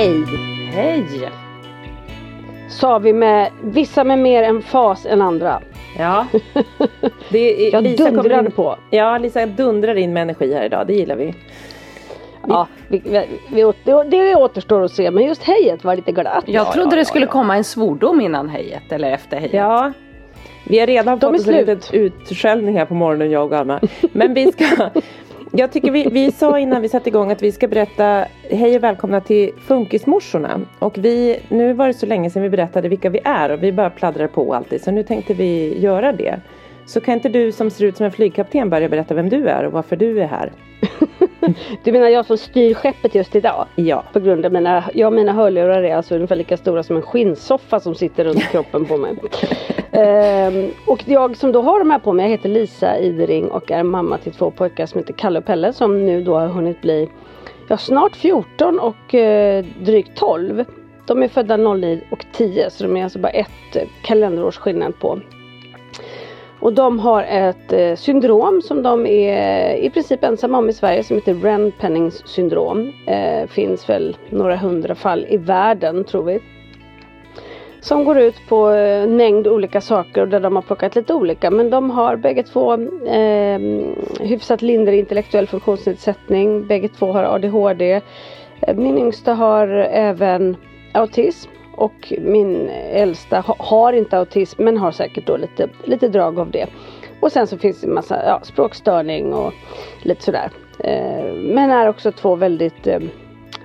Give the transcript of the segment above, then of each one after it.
Hej! Hej! Sa vi med vissa med mer en fas än andra. Ja. Det Jag Lisa dundrade in, på. Ja, Lisa dundrar in med energi här idag. Det gillar vi. Ja, vi, vi, vi, det, det återstår att se men just hejet var lite glatt. Jag Ja, trodde ja, det skulle ja. komma en svordom innan hejet eller efter hejet. Ja. Vi har redan De fått en liten utskällning här på morgonen jag och Alma. Men vi ska Jag tycker vi, vi sa innan vi satte igång att vi ska berätta Hej och välkomna till Funkismorsorna. Och vi, nu var det så länge sedan vi berättade vilka vi är och vi bara pladdrar på alltid. Så nu tänkte vi göra det. Så kan inte du som ser ut som en flygkapten börja berätta vem du är och varför du är här? Du menar jag som styr skeppet just idag? Ja. På grund av mina, jag mina hörlurar är alltså ungefär lika stora som en skinnsoffa som sitter runt kroppen på mig. Ehm, och jag som då har de här på mig, jag heter Lisa Idering och är mamma till två pojkar som heter Kalle och Pelle som nu då har hunnit bli ja, snart 14 och eh, drygt 12. De är födda 09 och 10 så de är alltså bara ett eh, kalenderårs skillnad på. Och de har ett eh, syndrom som de är i princip ensamma om i Sverige som heter Renpennings syndrom. Eh, finns väl några hundra fall i världen tror vi. Som går ut på en mängd olika saker och där de har plockat lite olika. Men de har bägge två eh, hyfsat lindrig intellektuell funktionsnedsättning. Bägge två har ADHD. Eh, min yngsta har även autism. Och min äldsta ha, har inte autism men har säkert då lite, lite drag av det. Och sen så finns det en massa ja, språkstörning och lite sådär. Eh, men är också två väldigt eh,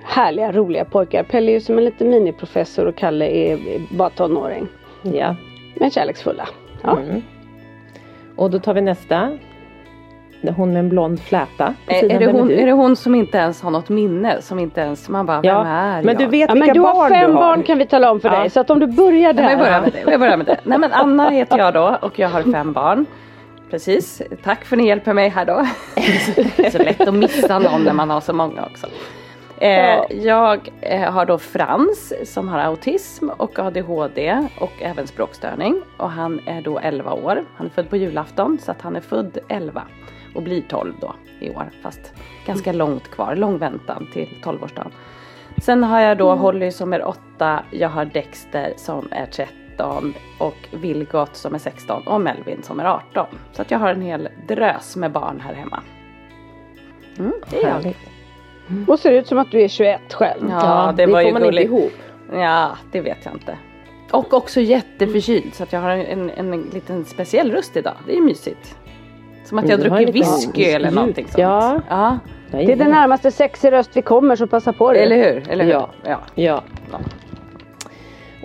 härliga, roliga pojkar. Pelle är ju som en liten miniprofessor och Kalle är, är bara tonåring. Ja. Men kärleksfulla. Ja. Mm. Och då tar vi nästa. Hon med en blond fläta. på Är, är, det hon, är det hon som inte ens har något minne? Som inte ens, man bara, Ja, vem är men jag? du vet Ja, vilka men du har barn fem du har. barn kan vi tala om för Ja. dig. Så att om du börjar Nej, men jag börjar där. med det. Jag börjar med det. Nej men Anna heter jag då och jag har fem barn. Precis. Tack för att ni hjälper mig här då. Det är så lätt att missa någon när man har så många också. Eh, Ja. Jag eh, har då Frans som har autism och ADHD och även språkstörning. Och han är då 11 år. Han är född på julafton så att han är född 11 och blir 12 då i år. Fast ganska långt kvar, lång väntan till 12-årsdagen. Sen har jag då Holly som är 8, jag har Dexter som är 13 och Vilgot som är 16 och Melvin som är 18. Så att jag har en hel drös med barn här hemma. Mm, det är jag. Härligt. Och ser ut som att du är 21 själv. Ja, det det var får ju man inte gulligt. ihop. Ja, det vet jag inte. Och också jätteförkyld så att jag har en, en, en liten speciell röst idag. Det är mysigt. Som att jag har druckit whisky eller någonting sånt. Ja. ja. Det är den närmaste sexig röst vi kommer så passa på det. Eller hur? Eller hur? Ja. ja. Ja.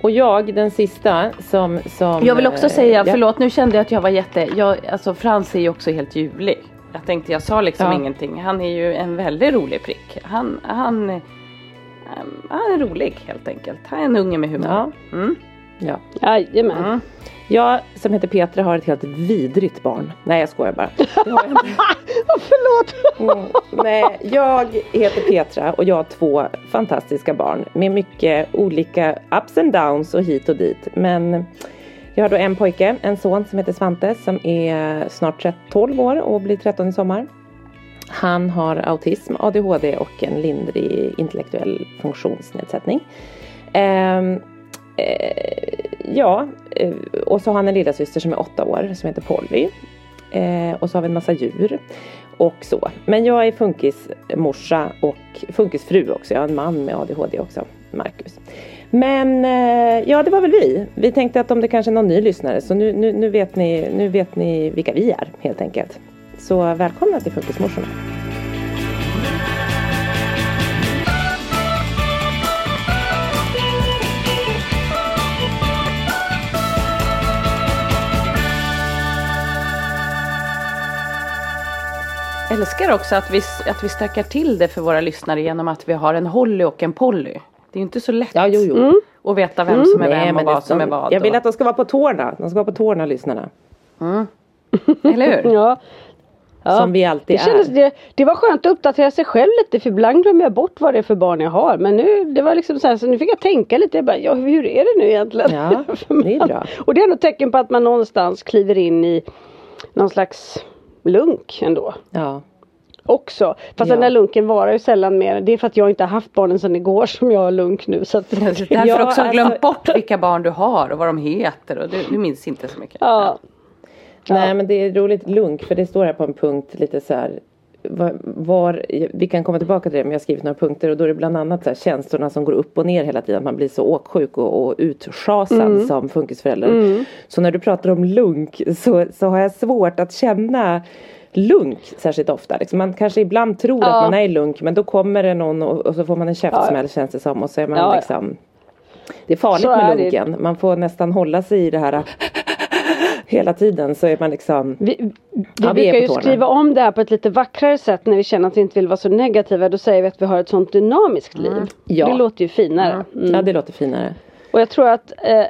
Och jag, den sista som... som Jag vill också eh, säga, ja. förlåt nu kände jag att jag var jätte, jag, alltså Frans är ju också helt ljuvlig. Jag tänkte jag sa liksom Ja. ingenting. Han är ju en väldigt rolig prick. Han, han, ehm, han är rolig helt enkelt. Han är en unge med humor. Ja. Mm. Ja. Jajamän. Mm. Jag som heter Petra har ett helt vidrigt barn. Nej jag skojar bara. Det har jag inte. Förlåt. Mm, nej, jag heter Petra och jag har två fantastiska barn med mycket olika ups and downs och hit och dit. Men jag har då en pojke, en son som heter Svante som är snart 12 år och blir 13 i sommar. Han har autism, ADHD och en lindrig intellektuell funktionsnedsättning. Eh, Eh, ja, eh, och så har han en lillasyster som är åtta år som heter Polly. Eh, och så har vi en massa djur och så. Men jag är funkismorsa och funkisfru också. Jag har en man med ADHD också, Marcus. Men eh, ja, det var väl vi. Vi tänkte att om det kanske är någon ny lyssnare så nu, nu, nu, vet, ni, nu vet ni vilka vi är helt enkelt. Så välkomna till Funkismorsorna. Älskar också att vi, att vi stökar till det för våra lyssnare genom att vi har en Holly och en Polly. Det är ju inte så lätt Ja, jo, jo. att veta vem som är Nej, vem och men vad som är vad. Jag vill och- att de ska vara på tårna. De ska vara på tårna, lyssnarna. Eller hur? Ja. Ja. Som vi alltid det, kändes, är. det, det var skönt att uppdatera sig själv lite för ibland glömmer jag bort vad det är för barn jag har. Men nu, det var liksom så, här, så nu fick jag tänka lite. Jag bara, ja, hur är det nu egentligen? Ja, det är bra. Och det är ändå tecken på att man någonstans kliver in i någon slags lunk ändå. Ja. Också. Fast Ja. den där lunken varar ju sällan mer. Det är för att jag inte har haft barnen sedan igår som jag har lunk nu. Så att, Därför Ja, också alltså- glömt bort vilka barn du har och vad de heter och du, du minns inte så mycket. ja. Nej men det är roligt lunk för det står här på en punkt lite så här var, var, vi kan komma tillbaka till det men jag har skrivit några punkter och då är det bland annat så här, känslorna som går upp och ner hela tiden. Man blir så åksjuk och, och utschasad som funkisförälder. Så när du pratar om lunk så, så har jag svårt att känna lunk särskilt ofta. Liksom man kanske ibland tror att man är lunk men då kommer det någon och, och så får man en käftsmäll känns det som och så är man Ja, ja. liksom Det är farligt Så med är det. lunken. Man får nästan hålla sig i det här hela tiden så är man liksom Vi, vi Ja, vi brukar ju skriva om det här på ett lite vackrare sätt när vi känner att vi inte vill vara så negativa. Då säger vi att vi har ett sånt dynamiskt liv. Ja. Det låter ju finare. Mm. Ja det låter finare. Och jag tror att eh,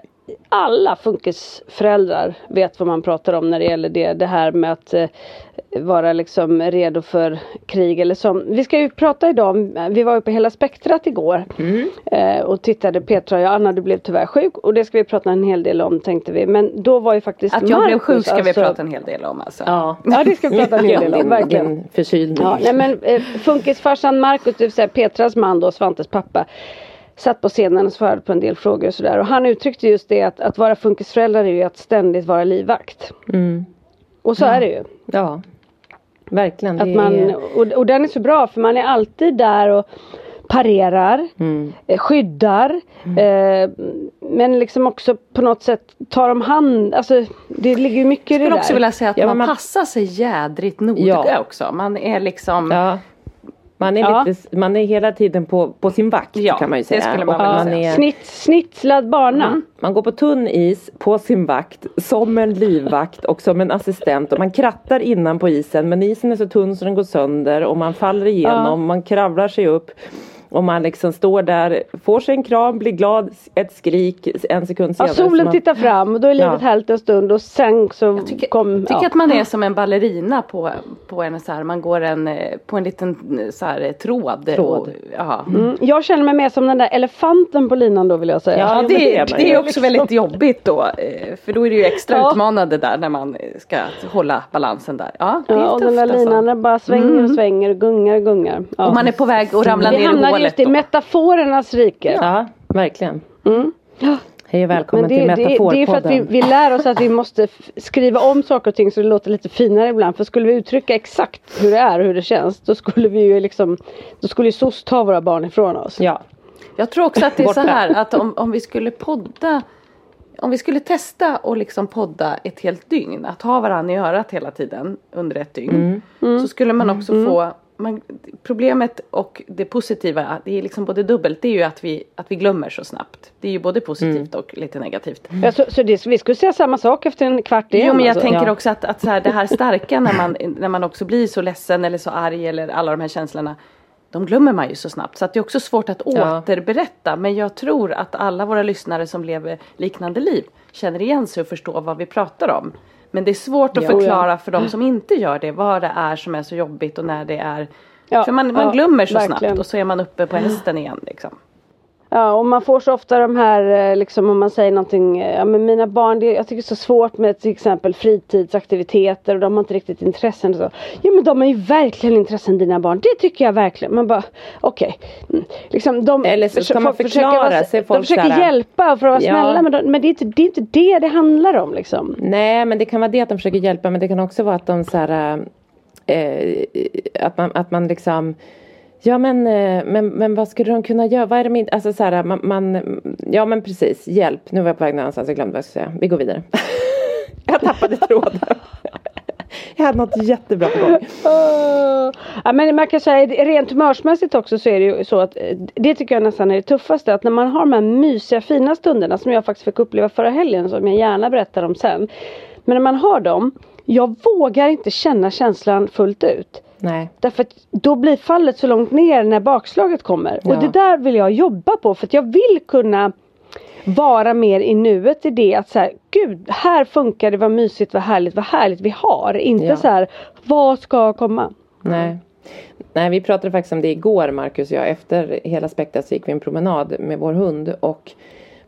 alla funkisföräldrar vet vad man pratar om när det gäller det. Det här med att eh, vara liksom redo för krig eller som. Vi ska ju prata idag om, vi var ju på hela spektrat igår. Eh, och tittade Petra och jag, Anna du blev tyvärr sjuk och det ska vi prata en hel del om tänkte vi. Men då var ju faktiskt Att jag blev Marcus, sjuk ska vi alltså- prata en hel del om alltså. Ja, Ja det ska vi prata en hel del om, verkligen. din förkylning. Ja, nej men eh, funkisfarsan Marcus, det vill säga Petras man då, Svantes pappa. Satt på scenen och svarade på en del frågor och sådär. Och han uttryckte just det att, att vara funkisförälder är ju att ständigt vara livvakt. Mm. Och så är det ju. Ja, verkligen. Att man, är, och, och den är så bra för man är alltid där och parerar, mm. eh, skyddar. Eh, men liksom också på något sätt tar om hand. Alltså det ligger mycket i Jag det skulle där. också vilja säga att Ja, man, man- passar sig jädrigt noga Ja. också. Man är liksom ja. Man är, Ja. lite, man är hela tiden på, på sin vakt Ja, kan man ju det säga. skulle man väl man, säga. är, Snitt, snitslad bana. man går på tunn is på sin vakt som en livvakt och som en assistent och man krattar innan på isen men isen är så tunn så den går sönder och man faller igenom, man kravlar sig upp och man liksom står där, får sig en kram, blir glad, ett skrik, en sekund Ja, senare. så solen man, tittar fram och då är livet Ja. härligt en stund och sen så tycker, kom... tycker ja. att man är som en ballerina på, på en så här, man går en, eh, på en liten eh, så här, eh, tråd. Tråd. Och, ja. Mm, jag känner mig mer som den där elefanten på linan då vill jag säga. Ja, Ja, det, det är det, är också väldigt jobbigt då. För då är det ju extra Ja. utmanande där när man ska hålla balansen där. Ja, det är Ja, och den där tufft linan alltså. den bara svänger och svänger och gungar och gungar. Ja. Och man är på väg att ramla Vi ner i hålet just i då. metaforernas rike. Ja, verkligen. Mm. Hej och välkommen Men det, till det, det är för att vi, Metaforpodden. vi lär oss att vi måste skriva om saker och ting så det låter lite finare ibland. För skulle vi uttrycka exakt hur det är och hur det känns då skulle vi ju liksom Då skulle ju SOS ta våra barn ifrån oss. Ja, Jag tror också att det är så här att om, om vi skulle podda om vi skulle testa och liksom podda ett helt dygn, att ha varandra i örat hela tiden under ett dygn. Mm. Så skulle man också få man, problemet och det positiva, det är liksom både dubbelt, det är ju att vi, att vi glömmer så snabbt. Det är ju både positivt och lite negativt. Ja, så så det, vi skulle säga samma sak efter en kvart igen? Jo men jag alltså. tänker Ja. också att, att så här, det här starka när man, när man också blir så ledsen eller så arg eller alla de här känslorna. De glömmer man ju så snabbt så att det är också svårt att Ja. återberätta. Men jag tror att alla våra lyssnare som lever liknande liv känner igen sig och förstår vad vi pratar om. Men det är svårt att Ja. förklara för de som inte gör det vad det är som är så jobbigt och när det är. Ja, för man, man ja, glömmer så verkligen. snabbt och så är man uppe på hästen igen liksom. Ja och man får så ofta de här eh, liksom om man säger någonting, eh, ja men mina barn, det, jag tycker det är så svårt med till exempel fritidsaktiviteter och de har inte riktigt intressen och så. Ja men de har ju verkligen intressen dina barn, det tycker jag verkligen. Man bara okej. Mm. Liksom, de Eller så ska man försöker förklara vara- sig, De folk försöker så här- hjälpa för att vara Ja. snälla men, de, men det, är inte, det är inte det det handlar om liksom. Nej men det kan vara det att de försöker hjälpa men det kan också vara att de så här, eh, att, man, att man liksom Ja men, eh, men, men vad skulle de kunna göra? Vad är det med, alltså så här, man, man, ja men precis, hjälp. Nu var jag på väg någonstans, jag glömde vad jag skulle säga. Vi går vidare. jag tappade tråden. jag hade något jättebra på gång. Ah. Ja, men man kan säga rent humörsmässigt också så är det ju så att eh, det tycker jag nästan är det tuffaste att när man har de här mysiga fina stunderna som jag faktiskt fick uppleva förra helgen som jag gärna berättar om sen. Men när man har dem, jag vågar inte känna känslan fullt ut. Nej. Därför att då blir fallet så långt ner när bakslaget kommer. Ja. Och det där vill jag jobba på för att jag vill kunna vara mer i nuet i det att så här, gud här funkar det, vad mysigt, vad härligt, vad härligt vi har. Inte Ja. så här, vad ska komma? Nej. Nej, vi pratade faktiskt om det igår, Marcus och jag. Efter hela spektrat så gick vi en promenad med vår hund. Och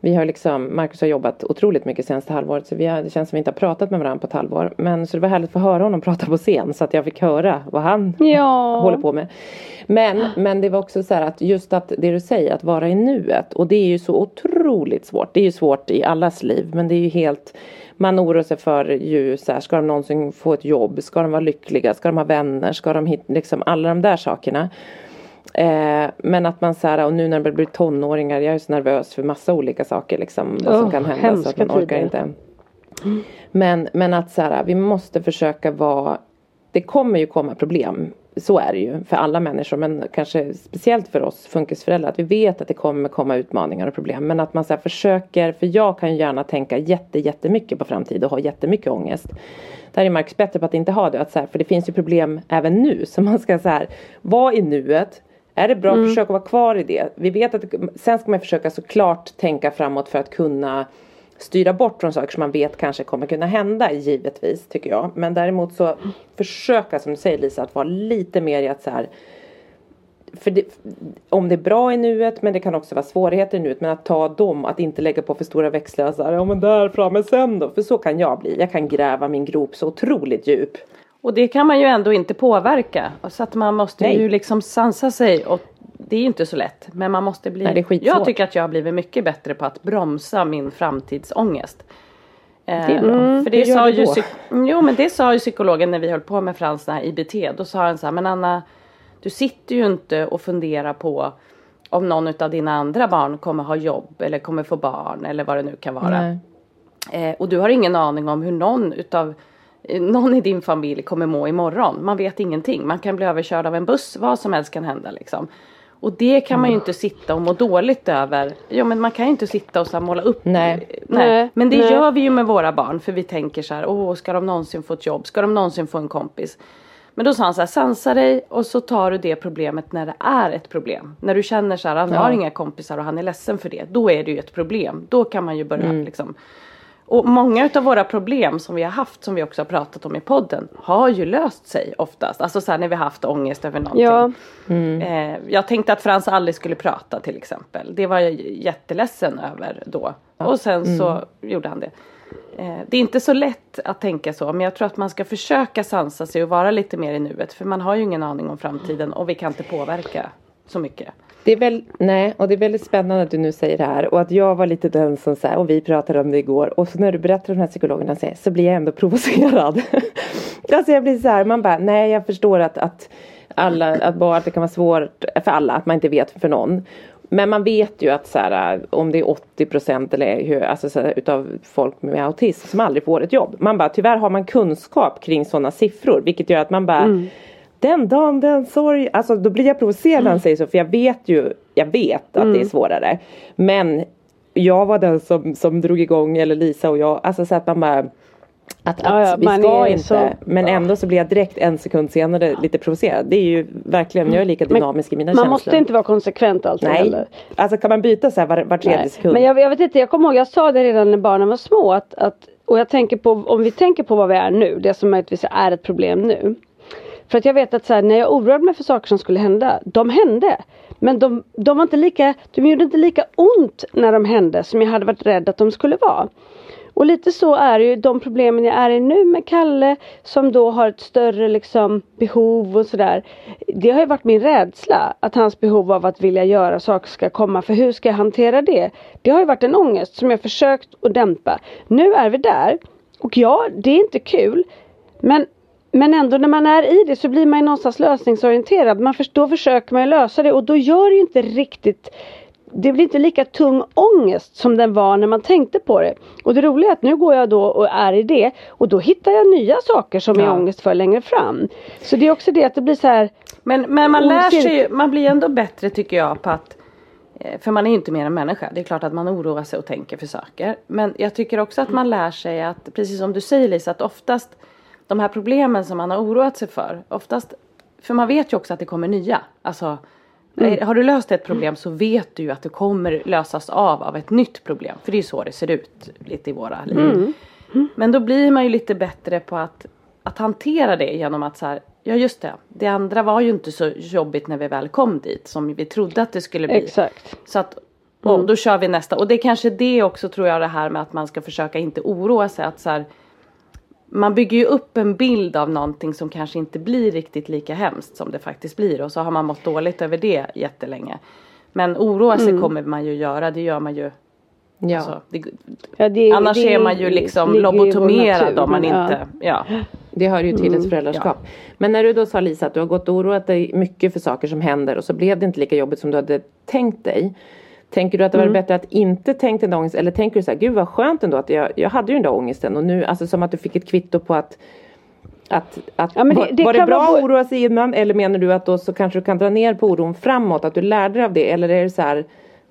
vi har liksom, Marcus har jobbat otroligt mycket senaste halvåret. Så vi har, det känns som vi inte har pratat med varandra på ett halvår. Men så det var härligt att få höra honom prata på scen. Så att jag fick höra vad han Ja. håller på med. Men, men det var också så här att just att det du säger, att vara i nuet. Och det är ju så otroligt svårt. Det är ju svårt i allas liv. Men det är ju helt man oroar sig för ju så här, ska de någonsin få ett jobb? Ska de vara lyckliga? Ska de ha vänner? Ska de hitta, liksom alla de där sakerna. Eh, men att man så här, och nu när det börjar bli tonåringar, jag är så nervös för massa olika saker liksom. Vad som kan hända så att man orkar tider. inte. Men, men att så här, vi måste försöka vara Det kommer ju komma problem Så är det ju för alla människor men kanske speciellt för oss funkisföräldrar att vi vet att det kommer komma utmaningar och problem men att man så försöker för jag kan ju gärna tänka jätte jättemycket på framtid och ha jättemycket ångest. Där är Marcus bättre på att inte ha det att så här, för det finns ju problem även nu så man ska så här vara i nuet är det bra att försöka vara kvar i det? Vi vet att sen ska man försöka såklart tänka framåt för att kunna styra bort från saker som man vet kanske kommer kunna hända givetvis tycker jag. Men däremot så försöka som du säger Lisa att vara lite mer i att så här för det, om det är bra i nuet men det kan också vara svårigheter i nuet men att ta dem, att inte lägga på för stora växlar så här, ja men där framme sen då, för så kan jag bli. Jag kan gräva min grop så otroligt djup. Och det kan man ju ändå inte påverka. Så att man måste Nej. ju liksom sansa sig och det är ju inte så lätt. Men man måste bli. Nej, jag tycker att jag har blivit mycket bättre på att bromsa min framtidsångest. Eh, Det är bra. För det sa ju, psyk- jo, men det sa ju psykologen när vi höll på med Frans den här IBT. Då sa han så här, men Anna, du sitter ju inte och funderar på om någon av dina andra barn kommer ha jobb eller kommer få barn eller vad det nu kan vara. Eh, och du har ingen aning om hur någon utav eh, någon i din familj kommer må imorgon. Man vet ingenting. Man kan bli överkörd av en buss. Vad som helst kan hända liksom. Och det kan man ju inte sitta och må dåligt över. Ja men man kan ju inte sitta och så måla upp. Nej. Nej. Men det nej. gör vi ju med våra barn. För vi tänker så här. Åh ska de någonsin få ett jobb? Ska de någonsin få en kompis? Men då sa han så här. Sansa dig och så tar du det problemet när det är ett problem. När du känner så här. Han har inga kompisar och han är ledsen för det. Då är det ju ett problem. Då kan man ju börja liksom och många utav våra problem som vi har haft som vi också har pratat om i podden har ju löst sig oftast. Alltså så här när vi har haft ångest över någonting. Ja. Eh, jag tänkte att Frans aldrig skulle prata till exempel. Det var jag jätteledsen över då. Och sen så gjorde han det. Eh, det är inte så lätt att tänka så men jag tror att man ska försöka sansa sig och vara lite mer i nuet. För man har ju ingen aning om framtiden och vi kan inte påverka så mycket. Det är väl, nej, och det är väldigt spännande att du nu säger det här och att jag var lite den som så här, och vi pratade om det igår och så när du berättar om de här psykologerna säger, så blir jag ändå provocerad. alltså jag blir så här, man bara, nej jag förstår att, att alla, att bara att det kan vara svårt för alla, att man inte vet för någon. Men man vet ju att så här, om det är 80% eller hur, alltså så här, utav folk med autism som aldrig får ett jobb. Man bara, tyvärr har man kunskap kring sådana siffror vilket gör att man bara mm den dagen, den sorg. Alltså då blir jag provocerad Mm. när han säger så för jag vet ju, jag vet att det är svårare. Men jag var den som, som drog igång, eller Lisa och jag, alltså så att man bara att, Ja, att ja, vi man ska inte, så- men ändå så blir jag direkt en sekund senare lite provocerad. Det är ju verkligen, jag är lika dynamisk i mina Man känslor. måste inte vara konsekvent alltid Nej, heller. alltså kan man byta så här var, var tredje Nej. sekund? Men jag, jag vet inte, jag kommer ihåg, jag sa det redan när barnen var små att, att och jag tänker på, om vi tänker på vad vi är nu, det som möjligtvis är ett problem nu. För att jag vet att så här, när jag oroade mig för saker som skulle hända, de hände. Men de, de var inte lika, de gjorde inte lika ont när de hände som jag hade varit rädd att de skulle vara. Och lite så är det ju de problemen jag är i nu med Kalle som då har ett större liksom behov och sådär. Det har ju varit min rädsla att hans behov av att vilja göra saker ska komma. För hur ska jag hantera det? Det har ju varit en ångest som jag försökt att dämpa. Nu är vi där. Och ja, det är inte kul. Men men ändå när man är i det så blir man ju någonstans lösningsorienterad. Man för, då försöker man ju lösa det och då gör det ju inte riktigt det blir inte lika tung ångest som den var när man tänkte på det. Och det roliga är att nu går jag då och är i det och då hittar jag nya saker som jag Ja. är ångest för längre fram. Så det är också det att det blir så här Men, men man lär sig man blir ändå bättre tycker jag på att eh, för man är ju inte mer än människa. Det är klart att man oroar sig och tänker för saker. Men jag tycker också att man lär sig att, precis som du säger Lisa, att oftast de här problemen som man har oroat sig för, oftast, för man vet ju också att det kommer nya. Alltså, eh, har du löst ett problem så vet du ju att det kommer lösas av av ett nytt problem. För det är ju så det ser ut lite i våra liv. Men då blir man ju lite bättre på att, att hantera det genom att så här, ja just det, det andra var ju inte så jobbigt när vi väl kom dit som vi trodde att det skulle bli. exakt. Så att, och då kör vi nästa. Och det är kanske det också tror jag det här med att man ska försöka inte oroa sig. Att så här, man bygger ju upp en bild av någonting som kanske inte blir riktigt lika hemskt som det faktiskt blir. Och så har man mått dåligt över det jättelänge. Men oroa sig kommer man ju göra, det gör man ju. ja. Alltså, det, Ja, det, annars det är man ju liksom lobotomerad natur, om man men, ja. inte, ja. Det hör ju till ett föräldraskap. Men när du då sa Lisa att du har gått och oroat dig mycket för saker som händer och så blev det inte lika jobbigt som du hade tänkt dig. Tänker du att det var bättre att inte tänka den ångest eller tänker du så här, gud vad skönt ändå att jag, jag hade ju den där ångesten och nu, alltså som att du fick ett kvitto på att att, att Ja, det- det var det bra att oroa sig innan eller menar du att då så kanske du kan dra ner på oron framåt att du lärde dig av det eller är det så här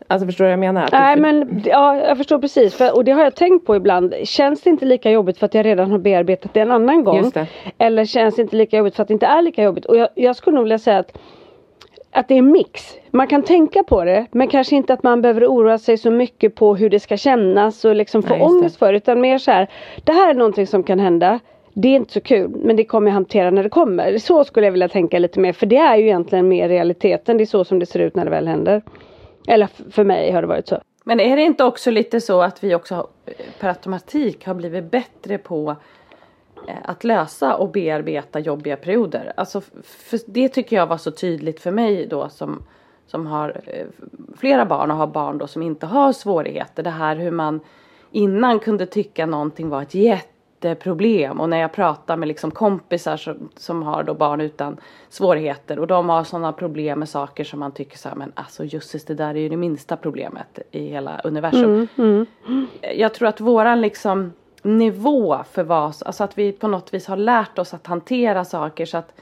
Alltså förstår du vad jag menar? Nej men ja, jag förstår precis för, och det har jag tänkt på ibland. Känns det inte lika jobbigt för att jag redan har bearbetat det en annan gång? Eller känns det inte lika jobbigt för att det inte är lika jobbigt? Och jag, jag skulle nog vilja säga att att det är en mix. Man kan tänka på det men kanske inte att man behöver oroa sig så mycket på hur det ska kännas och liksom få Nej, just det. ångest för utan mer så här. Det här är någonting som kan hända. Det är inte så kul men det kommer jag hantera när det kommer. Så skulle jag vilja tänka lite mer för det är ju egentligen mer realiteten. Det är så som det ser ut när det väl händer. Eller för mig har det varit så. Men är det inte också lite så att vi också eh, per automatik har blivit bättre på att lösa och bearbeta jobbiga perioder? Alltså det tycker jag var så tydligt för mig då som, som har eh, flera barn och har barn då som inte har svårigheter. Det här hur man innan kunde tycka någonting var ett jätteproblem och när jag pratar med liksom kompisar som, som har då barn utan svårigheter och de har sådana problem med saker som man tycker så här, men alltså jösses det där är ju det minsta problemet i hela universum. Jag tror att våran liksom nivå för vad, alltså att vi på något vis har lärt oss att hantera saker så att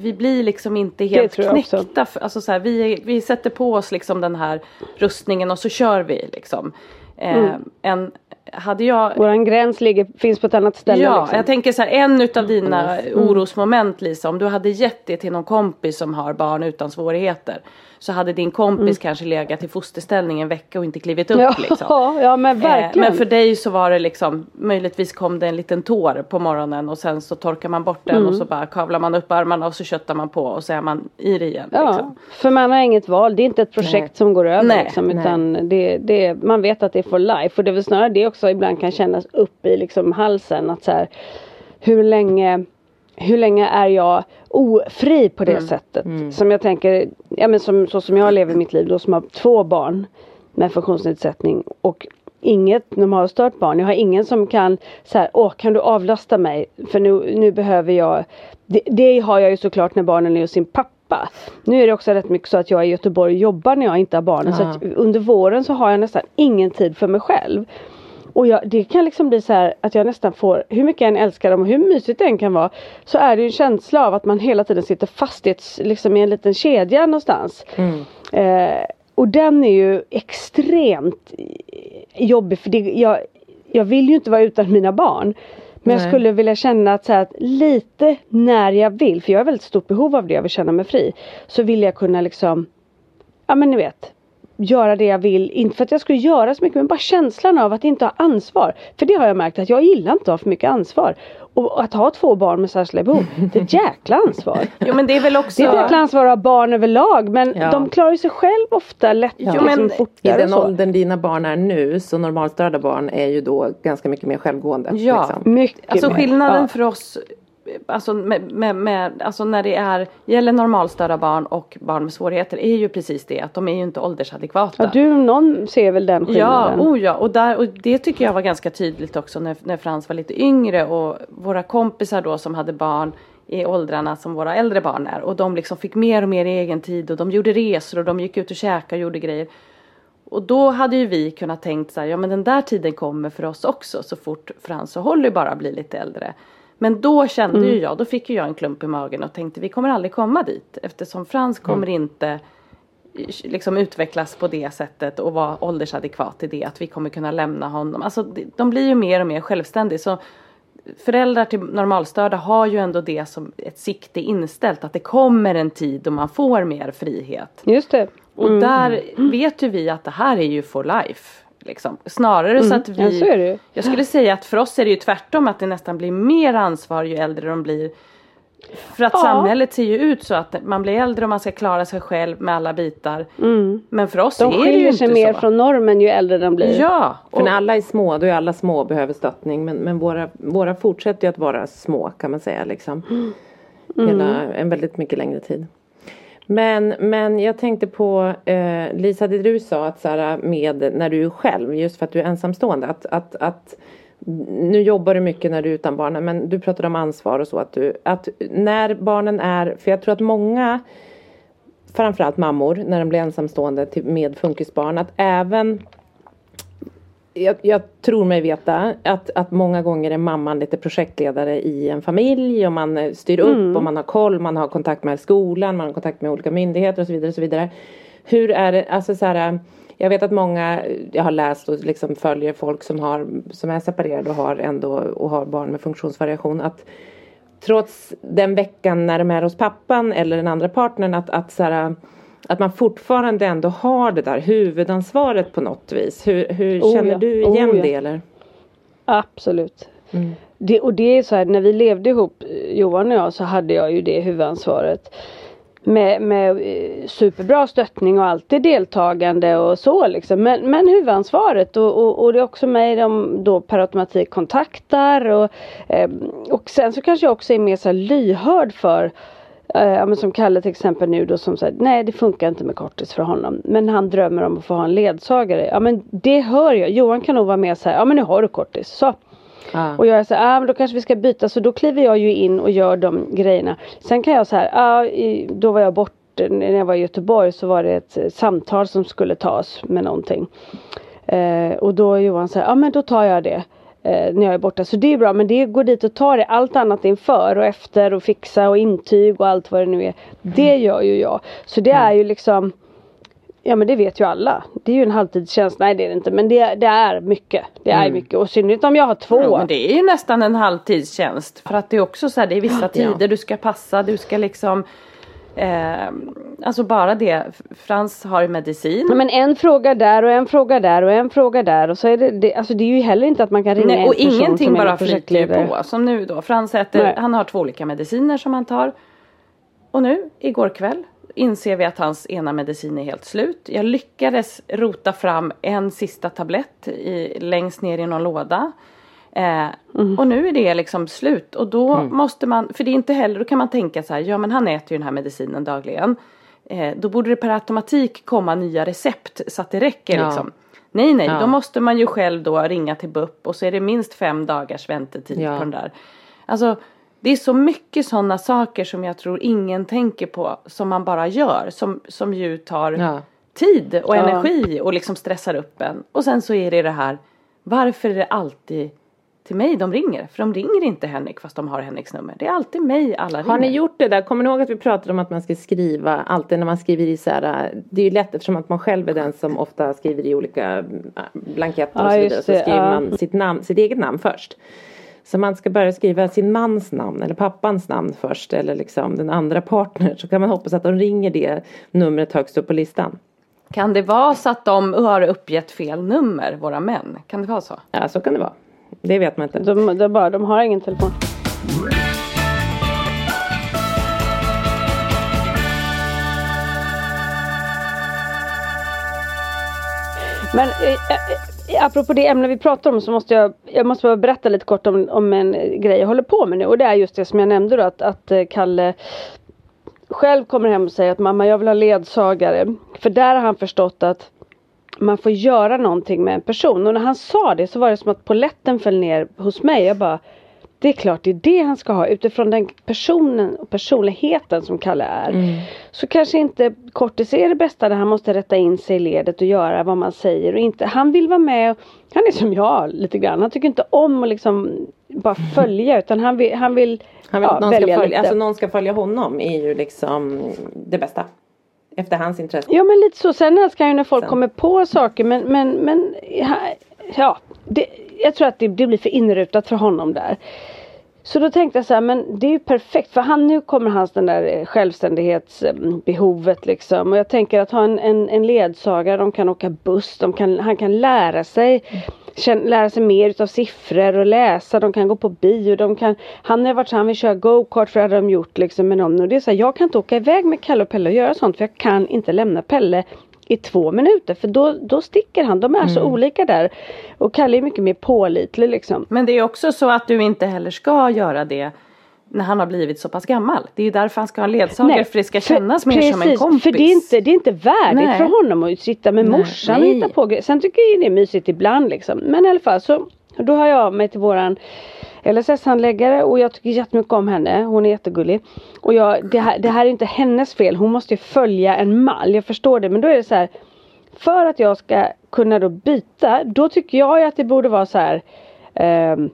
vi blir liksom inte helt knäckta. För, alltså så här, vi, vi sätter på oss liksom den här rustningen och så kör vi liksom. Eh, Mm. en, hade jag Våran gräns ligger, finns på ett annat ställe. Ja, liksom. jag tänker så här, en utav dina Mm. orosmoment Lisa, om du hade gett det till någon kompis som har barn utan svårigheter. Så hade din kompis kanske legat i fosterställning en vecka och inte klivit upp Mm. ja, liksom. ja men Eh, verkligen. Men för dig så var det liksom, möjligtvis kom det en liten tår på morgonen och sen så torkar man bort den Mm. och så bara kavlar man upp armarna och så köttar man på och så är man i det igen. Ja, Liksom. för man har inget val. Det är inte ett projekt Nej. som går över Nej, liksom, nej. utan det, det, man vet att det är for life. Och det är väl snarare det också ibland kan kännas upp i liksom halsen att så här, hur länge hur länge är jag ofri på det Mm. sättet? Som jag tänker, ja men som, så som jag lever mitt liv då som har två barn med funktionsnedsättning och inget normalstört barn. Jag har ingen som kan så här, åh kan du avlasta mig? För nu, nu behöver jag det, det har jag ju såklart när barnen är hos sin pappa. Nu är det också rätt mycket så att jag är i Göteborg och jobbar när jag inte har barnen. Så Ja. att under våren så har jag nästan ingen tid för mig själv. Och jag, det kan liksom bli så här att jag nästan får, hur mycket jag än älskar dem och hur mysigt det än kan vara. Så är det ju en känsla av att man hela tiden sitter fast i, ett, liksom i en liten kedja någonstans. Eh, och den är ju extremt jobbig för det, jag, jag vill ju inte vara utan mina barn. Men jag Nej. skulle vilja känna att, så här, att lite när jag vill, för jag har väldigt stort behov av det, jag vill känna mig fri. Så vill jag kunna liksom, ja men ni vet, göra det jag vill. Inte för att jag skulle göra så mycket men bara känslan av att inte ha ansvar. För det har jag märkt att jag gillar inte att ha för mycket ansvar. Och att ha två barn med särskilda behov, det är ett jäkla ansvar. Jo men det är väl också Det är ett jäkla ansvar att ha barn överlag men Ja. de klarar sig själv ofta lätt Ja. liksom, men I den åldern dina barn är nu så normalstörda barn är ju då ganska mycket mer självgående. Ja. Liksom. Mycket Alltså mer. skillnaden Ja. för oss Alltså, med, med, med, alltså när det är, gäller normalstörda barn och barn med svårigheter är ju precis det att de är ju inte åldersadekvata. Ja, du någon ser väl den Ja, skillnaden? oh ja. Och, där, och det tycker jag var ganska tydligt också när, när Frans var lite yngre och våra kompisar då som hade barn i åldrarna som våra äldre barn är och de liksom fick mer och mer egen tid och de gjorde resor och de gick ut och käkade och gjorde grejer. Och då hade ju vi kunnat tänkt så här, ja men den där tiden kommer för oss också så fort Frans och Holly bara blir lite äldre. Men då kände Mm. ju jag, då fick ju jag en klump i magen och tänkte vi kommer aldrig komma dit eftersom Frans kommer inte liksom utvecklas på det sättet och vara åldersadekvat i det att vi kommer kunna lämna honom. Alltså de blir ju mer och mer självständiga så föräldrar till normalstörda har ju ändå det som ett sikte inställt att det kommer en tid då man får mer frihet. Just det. Och där vet ju vi att det här är ju for life. Liksom. Snarare så att vi, Ja, så är det ju. jag skulle säga att för oss är det ju tvärtom att det nästan blir mer ansvar ju äldre de blir. För att Ja. samhället ser ju ut så att man blir äldre och man ska klara sig själv med alla bitar. Men för oss Mm. De är det ju skiljer inte sig mer så. från normen ju äldre de blir. Ja, För och, när alla är små, då är alla små och behöver stöttning. Men, men våra, våra fortsätter ju att vara små kan man säga. Liksom. Hela, en väldigt mycket längre tid. Men, men jag tänkte på eh, Lisa, det du sa att så här, med när du är själv, just för att du är ensamstående. Att, att, att nu jobbar du mycket när du är utan barnen men du pratade om ansvar och så. Att, du, att när barnen är, för jag tror att många framförallt mammor när de blir ensamstående till, med funkisbarn att även jag, jag tror mig veta att, att många gånger är mamman lite projektledare i en familj och man eh, styr upp och man har koll, man har kontakt med skolan, man har kontakt med olika myndigheter och så vidare. Och så vidare. Hur är det, alltså så här, jag vet att många, jag har läst och liksom följer folk som, har, som är separerade och har ändå och har barn med funktionsvariation att trots den veckan när de är hos pappan eller den andra partnern att, att, så här, att man fortfarande ändå har det där huvudansvaret på något vis. Hur, hur Oh känner ja, du oh igen ja. det eller? Absolut. Mm. Det, och det är så här, när vi levde ihop, eh, Johan och jag, så hade jag ju det huvudansvaret. Med, med eh, superbra stöttning och alltid deltagande och så liksom. Men, men huvudansvaret och, och, och det är också mig de då per automatik kontaktar. Och, eh, och sen så kanske jag också är mer så lyhörd för Eh, ja, men som Kalle till exempel nu då som säger nej det funkar inte med kortis för honom. Men han drömmer om att få ha en ledsagare. Ja men det hör jag. Johan kan nog vara med så här, ja men nu har du kortis. Så. Ja. Och jag är så här, ah, men då kanske vi ska byta. Så då kliver jag ju in och gör de grejerna. Sen kan jag så här, ah, i, då var jag borta när jag var i Göteborg så var det ett eh, samtal som skulle tas med någonting. Eh, och då är Johan här, ja ah, men då tar jag det. Eh, när jag är borta. Så det är bra men det går dit och tar det. Allt annat inför och efter och fixa och intyg och allt vad det nu är. Det gör ju jag. Så det är ju liksom Ja men det vet ju alla. Det är ju en halvtidstjänst. Nej det är det inte. Men det, det är mycket. Det är mycket. Och i synnerhet om jag har två. Jo, men det är ju nästan en halvtidstjänst. För att det är också så här, det är vissa tider du ska passa, du ska liksom eh, Alltså bara det, Frans har medicin. Men en fråga där och en fråga där och en fråga där. Och så är det, det alltså det är ju heller inte att man kan ringa Nej, en och person ingenting som bara flyter på. Som nu då, Frans äter, Nej. han har två olika mediciner som han tar. Och nu, igår kväll, inser vi att hans ena medicin är helt slut. Jag lyckades rota fram en sista tablett i, längst ner i någon låda. Eh, Mm. Och nu är det liksom slut och då måste man, för det är inte heller, då kan man tänka så här, ja men han äter ju den här medicinen dagligen. Eh, då borde det per automatik komma nya recept så att det räcker Ja. liksom. Nej nej, Ja. då måste man ju själv då ringa till BUP och så är det minst fem dagars väntetid Ja. på den där. Alltså det är så mycket sådana saker som jag tror ingen tänker på som man bara gör som, som ju tar Ja. tid och energi och liksom stressar upp en. Och sen så är det det här Varför är det alltid till mig de ringer? För de ringer inte Henrik fast de har Henriks nummer. Det är alltid mig alla ringer. Har ni gjort det där? Kommer ni ihåg att vi pratade om att man ska skriva alltid när man skriver i så här. Det är ju lätt eftersom att man själv är den som ofta skriver i olika äh, blanketter och så vidare. Så skriver ja. man sitt, namn, sitt eget namn först. Så man ska börja skriva sin mans namn eller pappans namn först eller liksom den andra partnern. Så kan man hoppas att de ringer det numret högst upp på listan. Kan det vara så att de har uppgett fel nummer, våra män? Kan det vara så? Ja så kan det vara. Det vet man inte. De, de, bara, de har ingen telefon. Men eh, eh, eh, apropå det ämne vi pratar om så måste jag, jag måste bara berätta lite kort om, om en grej jag håller på med nu och det är just det som jag nämnde då att, att eh, Kalle själv kommer hem och säger att mamma jag vill ha ledsagare. För där har han förstått att man får göra någonting med en person och när han sa det så var det som att poletten föll ner hos mig. Jag bara det är klart det är det han ska ha utifrån den personen och personligheten som Kalle är. Så kanske inte kortis är det bästa där han måste rätta in sig i ledet och göra vad man säger och inte. Han vill vara med han är som jag lite grann. Han tycker inte om att liksom bara följa utan han vill, han vill, Han vill ja, någon ska, välja följa, lite. alltså någon ska följa honom är ju liksom det bästa. Efter hans intresse. Ja men lite så. Sen älskar jag ju när folk Sen. kommer på saker men, men, men ja, det, jag tror att det, det blir för inrutat för honom där. Så då tänkte jag så här, men det är ju perfekt för han nu kommer hans den där eh, självständighetsbehovet liksom. Och jag tänker att ha en, en, en ledsagare, de kan åka buss, de kan, han kan lära sig känn, lära sig mer utav siffror och läsa, de kan gå på bio, de kan Han har varit så han vill köra go-kart för det hade de gjort liksom med någon och det är så här, jag kan inte åka iväg med Kalle och Pelle och göra sånt för jag kan inte lämna Pelle i två minuter för då, då sticker han. De är så olika där. Och Kalle är mycket mer pålitlig liksom. Men det är också så att du inte heller ska göra det när han har blivit så pass gammal. Det är ju därför han ska ha en ledsagare för det ska kännas mer som en precis, kompis. För det är inte, det är inte värdigt Nej. för honom att sitta med Nej, morsan och nej. hitta på grejer. Sen tycker jag det är mysigt ibland liksom. Men i alla fall så då har jag av mig till våran LSS-handläggare och jag tycker jättemycket om henne. Hon är jättegullig. Och jag, det, här, det här är inte hennes fel. Hon måste ju följa en mall. Jag förstår det. Men då är det så här. För att jag ska kunna då byta. Då tycker jag ju att det borde vara så här. ehm,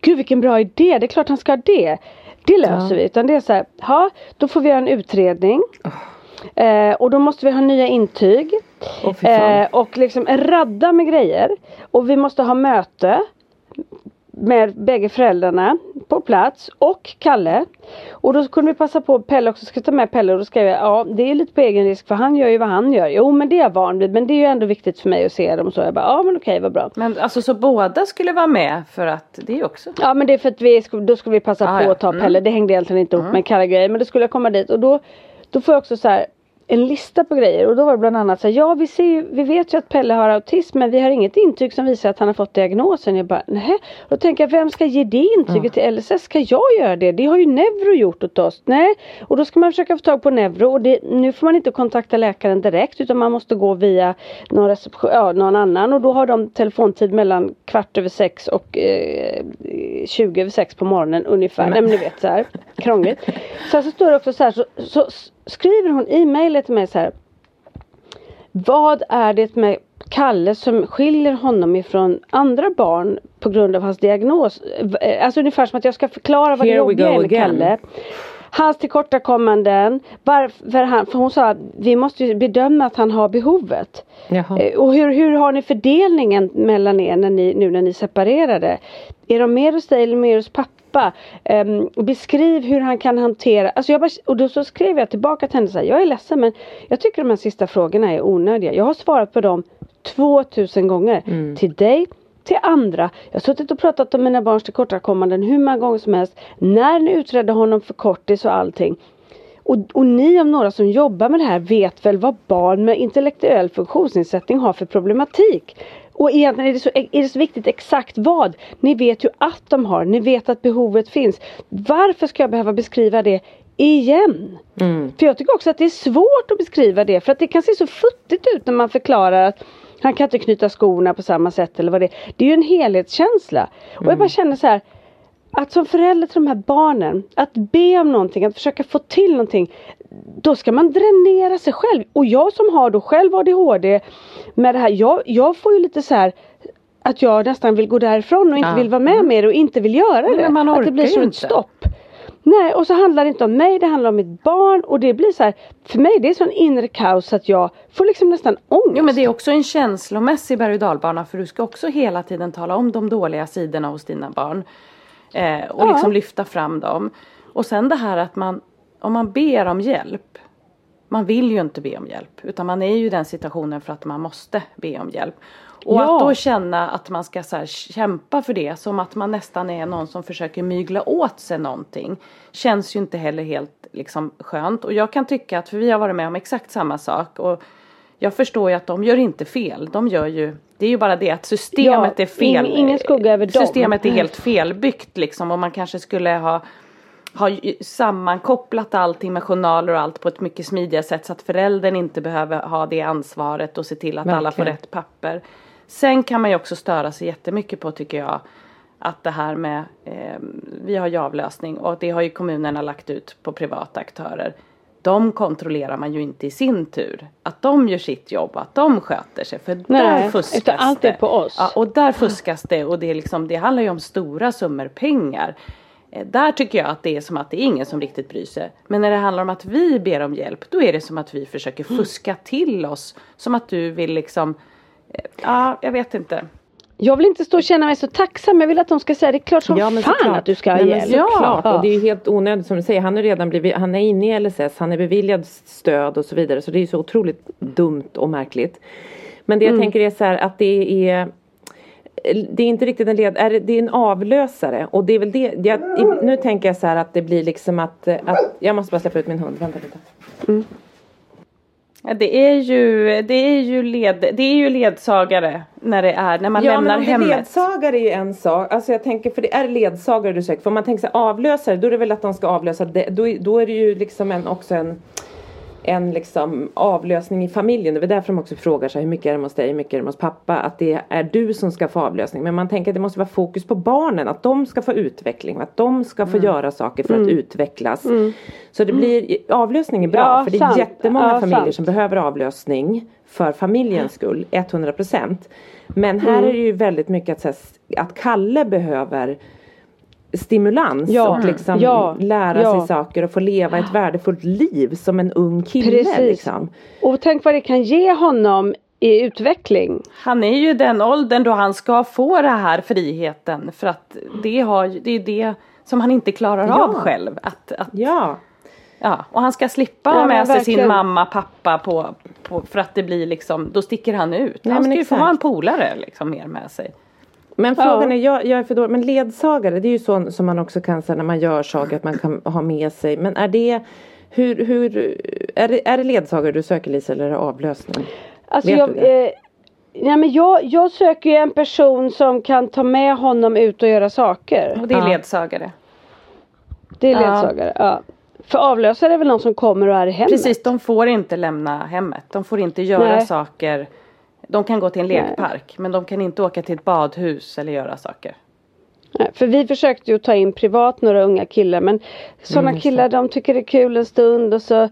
Gud vilken bra idé. Det är klart han ska ha det. Det löser vi. Utan det är så här. Ja, då får vi göra en utredning. Eh, och då måste vi ha nya intyg. Fan. Eh, och liksom en radda med grejer. Och vi måste ha möte. Med bägge föräldrarna på plats och Kalle. Och då kunde vi passa på Pelle också, ska ta med Pelle och då skrev jag ja det är lite på egen risk för han gör ju vad han gör. Jo men det är jag van vid men det är ju ändå viktigt för mig att se dem så. Jag bara ja men okej vad bra. Men alltså så båda skulle vara med för att det också. Ja men det är för att vi, då skulle vi passa Ah, på ja. att ta Mm. Pelle. Det hängde egentligen inte ihop med Kalle grejer. Men då skulle jag komma dit och då, då får jag också så här en lista på grejer och då var det bland annat så här, ja vi ser ju, vi vet ju att Pelle har autism men vi har inget intyg som visar att han har fått diagnosen. Jag bara nej. Då tänker jag vem ska ge det intyget till LSS? Ska jag göra det? Det har ju Neuro gjort åt oss. Nej. Och då ska man försöka få tag på Neuro och det, nu får man inte kontakta läkaren direkt utan man måste gå via någon, reception, ja, någon annan och då har de telefontid mellan kvart över sex och eh, 20 över sex på morgonen ungefär. Nej men ni vet så här krångligt. Sen så står det också så här så, så skriver hon i mejlet till mig så här. Vad är det med Kalle som skiljer honom ifrån andra barn på grund av hans diagnos? Eh, Alltså ungefär som att jag ska förklara vad det Here we jobbiga är med again. Kalle. Hans tillkortakommanden. Varför han, för hon sa att vi måste ju bedöma att han har behovet. Jaha. Eh, Och hur, hur har ni fördelningen mellan er när ni, nu när ni separerade? Är de mer hos dig eller mer hos pappa? Ehm, beskriv hur han kan hantera, alltså jag bara, och då så skrev jag tillbaka till henne så här, jag är ledsen men jag tycker de här sista frågorna är onödiga. Jag har svarat på dem 2000 gånger. Till dig, till andra. Jag har suttit och pratat om mina barns tillkortakommanden hur många gånger som helst. När ni utredde honom för kortis och allting. Och, och ni om några som jobbar med det här vet väl vad barn med intellektuell funktionsnedsättning har för problematik. Och egentligen är det, så, är det så viktigt exakt vad. Ni vet ju att de har, ni vet att behovet finns. Varför ska jag behöva beskriva det igen? För jag tycker också att det är svårt att beskriva det för att det kan se så futtigt ut när man förklarar att han kan inte knyta skorna på samma sätt eller vad det är. Det är ju en helhetskänsla. Och jag bara känner så här att som förälder till de här barnen, att be om någonting, att försöka få till någonting. Då ska man dränera sig själv. Och jag som har då själv ADHD med det här, jag, jag får ju lite så här att jag nästan vill gå därifrån och inte Ja. vill vara med mer och inte vill göra det. men man att det blir som ett stopp. Nej och så handlar det inte om mig, det handlar om mitt barn och det blir så här, för mig det är sån inre kaos att jag får liksom nästan ångest. Jo men det är också en känslomässig berg och dalbana för du ska också hela tiden tala om de dåliga sidorna hos dina barn. Eh, och Ja. liksom lyfta fram dem. Och sen det här att man, om man ber om hjälp. Man vill ju inte be om hjälp utan man är ju i den situationen för att man måste be om hjälp. Och Ja. att då känna att man ska så kämpa för det som att man nästan är någon som försöker mygla åt sig någonting. Känns ju inte heller helt liksom skönt. Och jag kan tycka att, för vi har varit med om exakt samma sak. Och jag förstår ju att de gör inte fel. De gör ju, det är ju bara det att systemet Ja, är fel. ing- ingen skugga över dem. Systemet är helt felbyggt liksom. Och man kanske skulle ha har sammankopplat allting med journaler och allt på ett mycket smidigare sätt så att föräldern inte behöver ha det ansvaret och se till att alla får Verkligen. rätt papper. Sen kan man ju också störa sig jättemycket på tycker jag att det här med eh, vi har ju avlösning och det har ju kommunerna lagt ut på privata aktörer. De kontrollerar man ju inte i sin tur. Att de gör sitt jobb att de sköter sig. För där Nej, fuskas utan allt är det. på oss. Ja, och där fuskas det och det, är liksom, det handlar ju om stora summor pengar. Eh, Där tycker jag att det är som att det är ingen som riktigt bryr sig. Men när det handlar om att vi ber om hjälp då är det som att vi försöker fuska till oss. Som att du vill liksom, eh, ja jag vet inte. Jag vill inte stå och känna mig så tacksam. Jag vill att de ska säga det är klart som Ja fan såklart. att du ska ha hjälp. Ja. Och det är ju helt onödigt som du säger. Han är redan blivit, han är inne i LSS, han är beviljad stöd och så vidare. Så det är ju så otroligt dumt och märkligt. Men det jag tänker är så här att det är det är inte riktigt en led, är det, det är en avlösare och det är väl det, jag, nu tänker jag så här att det blir liksom att, att jag måste bara släppa ut min hund, vänta lite. Ja, det är ju, det är ju, led, det är ju ledsagare när det är, när man ja, lämnar men om det är hemmet. ledsagare är ju en sak. Alltså jag tänker, för det är ledsagare du söker. För om man tänker sig avlösare, då är det väl att de ska avlösa det. Då, då är det ju liksom en, också en en liksom avlösning i familjen. Det är därför de också frågar sig hur mycket är det hos dig, hur mycket är det hos pappa. Att det är du som ska få avlösning. Men man tänker att det måste vara fokus på barnen. Att de ska få utveckling. Att de ska få göra saker för att utvecklas. Så det blir, avlösning är bra. Ja, för det är sant. jättemånga Ja, familjer sant. som behöver avlösning. För familjens skull, 100%. Men här är det ju väldigt mycket att, här, att Kalle behöver stimulans Ja, och liksom ja, lära ja. sig saker och få leva ett värdefullt liv som en ung kille. Precis. Liksom. Och tänk vad det kan ge honom i utveckling. Han är ju den åldern då han ska få den här friheten. För att det, har, det är det som han inte klarar Ja. av själv. Att, att, Ja, ja, och han ska slippa Ja, ha med sig sin verkligen. mamma, pappa på, på, för att det blir liksom, då sticker han ut. Nej, han ska ju få ha en polare liksom mer med sig. Men Ja. frågan är, jag, jag är för dålig, men ledsagare det är ju så som man också kan säga när man gör saker att man kan ha med sig. Men är det, hur, hur, är det, är det ledsagare du söker Lisa eller är det avlösning? Alltså Vet jag, eh, nej men jag, jag söker ju en person som kan ta med honom ut och göra saker. Och det är Ja. ledsagare. Det är Ja. ledsagare. Ja. För avlösare är väl någon som kommer och är i hemmet. Precis, de får inte lämna hemmet. De får inte göra Nej. saker. De kan gå till en lekpark men de kan inte åka till ett badhus eller göra saker. Nej, För vi försökte ju ta in privat några unga killar men sådana Mm, killar de tycker det är kul en stund och så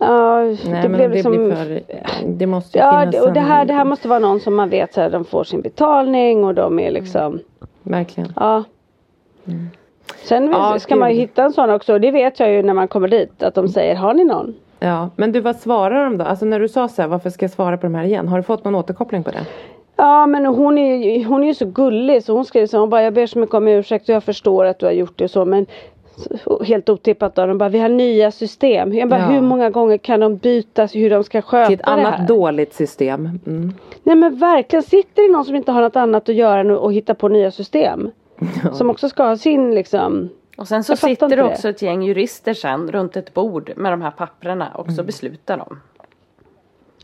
Ja, Nej det blev det liksom blir för, det måste ju Ja, finnas det, och det här, det här måste vara någon som man vet så här, de får sin betalning och de är liksom Verkligen. Ja. Sen Mm. Ja, ska man ju hitta en sån också. Det vet jag ju när man kommer dit. Att de säger, har ni någon? Ja, men du vad svarar de då? Alltså när du sa så här, varför ska jag svara på de här igen? Har du fått någon återkoppling på det? Ja men hon är hon är ju så gullig så hon skrev så hon bara jag ber så mycket om ursäkt och jag förstår att du har gjort det och så men Helt otippat då, de bara vi har nya system. Jag bara Ja. hur många gånger kan de byta hur de ska sköta Till ett det här? annat dåligt system. Mm. Nej men verkligen, sitter det någon som inte har något annat att göra att att hitta på nya system? Som också ska ha sin liksom Och sen så sitter det också ett gäng jurister sen runt ett bord med de här papprena och så beslutar de.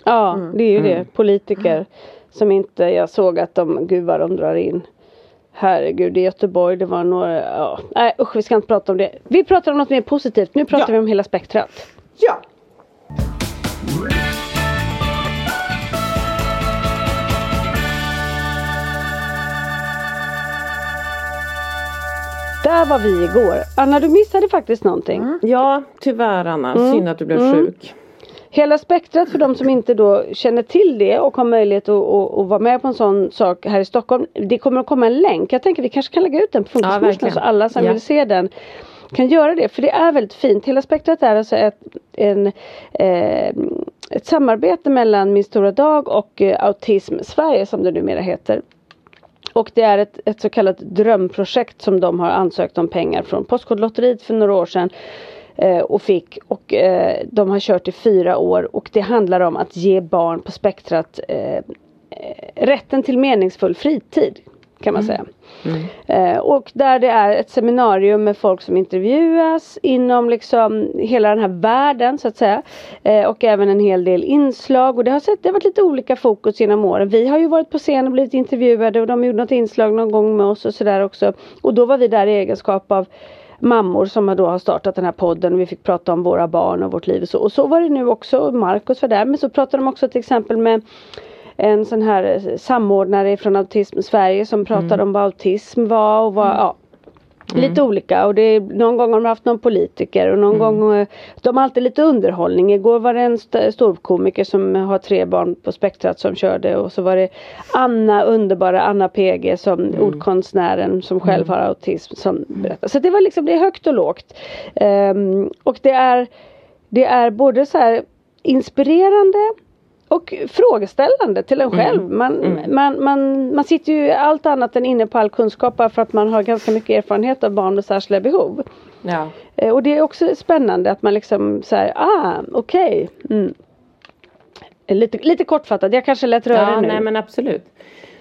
Ja, Mm. det är ju det. Politiker som inte, jag såg att de, gud vad de drar in. Herregud, i Göteborg det var några, ja. Nej usch vi ska inte prata om det. Vi pratar om något mer positivt. Nu pratar Ja. vi om hela spektrat. Ja! Där var vi igår. Anna du missade faktiskt någonting. Ja, tyvärr Anna. Mm. Synd att du blev sjuk. Hela spektrat för de som inte då känner till det och har möjlighet att, att, att vara med på en sån sak här i Stockholm. Det kommer att komma en länk. Jag tänker vi kanske kan lägga ut den på Funkismorsarna verkligen. så alla som Ja. vill se den kan göra det. För det är väldigt fint. Hela spektrat är alltså ett, en, eh, ett samarbete mellan Min Stora Dag och eh, Autism Sverige som det numera heter. Och det är ett, ett så kallat drömprojekt som de har ansökt om pengar från Postkodlotteriet för några år sedan. Eh, och fick och eh, de har kört i fyra år och det handlar om att ge barn på spektrat eh, eh rätten till meningsfull fritid kan man säga. Eh, och där det är ett seminarium med folk som intervjuas inom liksom hela den här världen så att säga. Eh, och även en hel del inslag och det har, sett, det har varit lite olika fokus genom åren. Vi har ju varit på scen och blivit intervjuade och de gjorde något inslag någon gång med oss och sådär också. Och då var vi där i egenskap av mammor som då har startat den här podden och vi fick prata om våra barn och vårt liv och så. Och så var det nu också, Markus var där men så pratade de också till exempel med en sån här samordnare från Autism Sverige som pratade om vad autism var och vad, ja. Lite olika och det är, någon gång har de haft någon politiker och någon gång eh, De har alltid lite underhållning. Igår var det en st- storkomiker som har tre barn på spektrat som körde och så var det Anna, underbara Anna PG som ordkonstnären som själv har autism som berättar. Så det var liksom, det är högt och lågt. Ehm, och det är Det är både så inspirerande och frågeställande till en själv. Man, man, man, man sitter ju allt annat än inne på all kunskap bara för att man har ganska mycket erfarenhet av barn med särskilda behov. Ja. Eh, Och det är också spännande att man liksom säger ah okej. Mm. Lite, lite kortfattat, jag kanske lät röra Ja, nu. nej men absolut.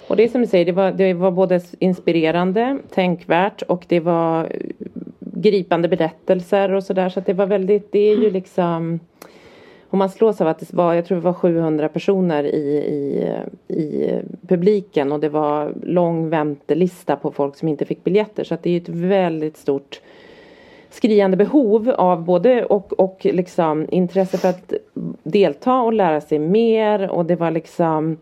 Och det är som du säger, det var, det var både inspirerande, tänkvärt och det var eh, gripande berättelser och sådär. Så att det var väldigt, det är ju liksom och man slås av att det var, jag tror det var 700 personer i, i, i publiken och det var lång väntelista på folk som inte fick biljetter. Så att det är ett väldigt stort skriande behov av både och, och liksom intresse för att delta och lära sig mer och det var liksom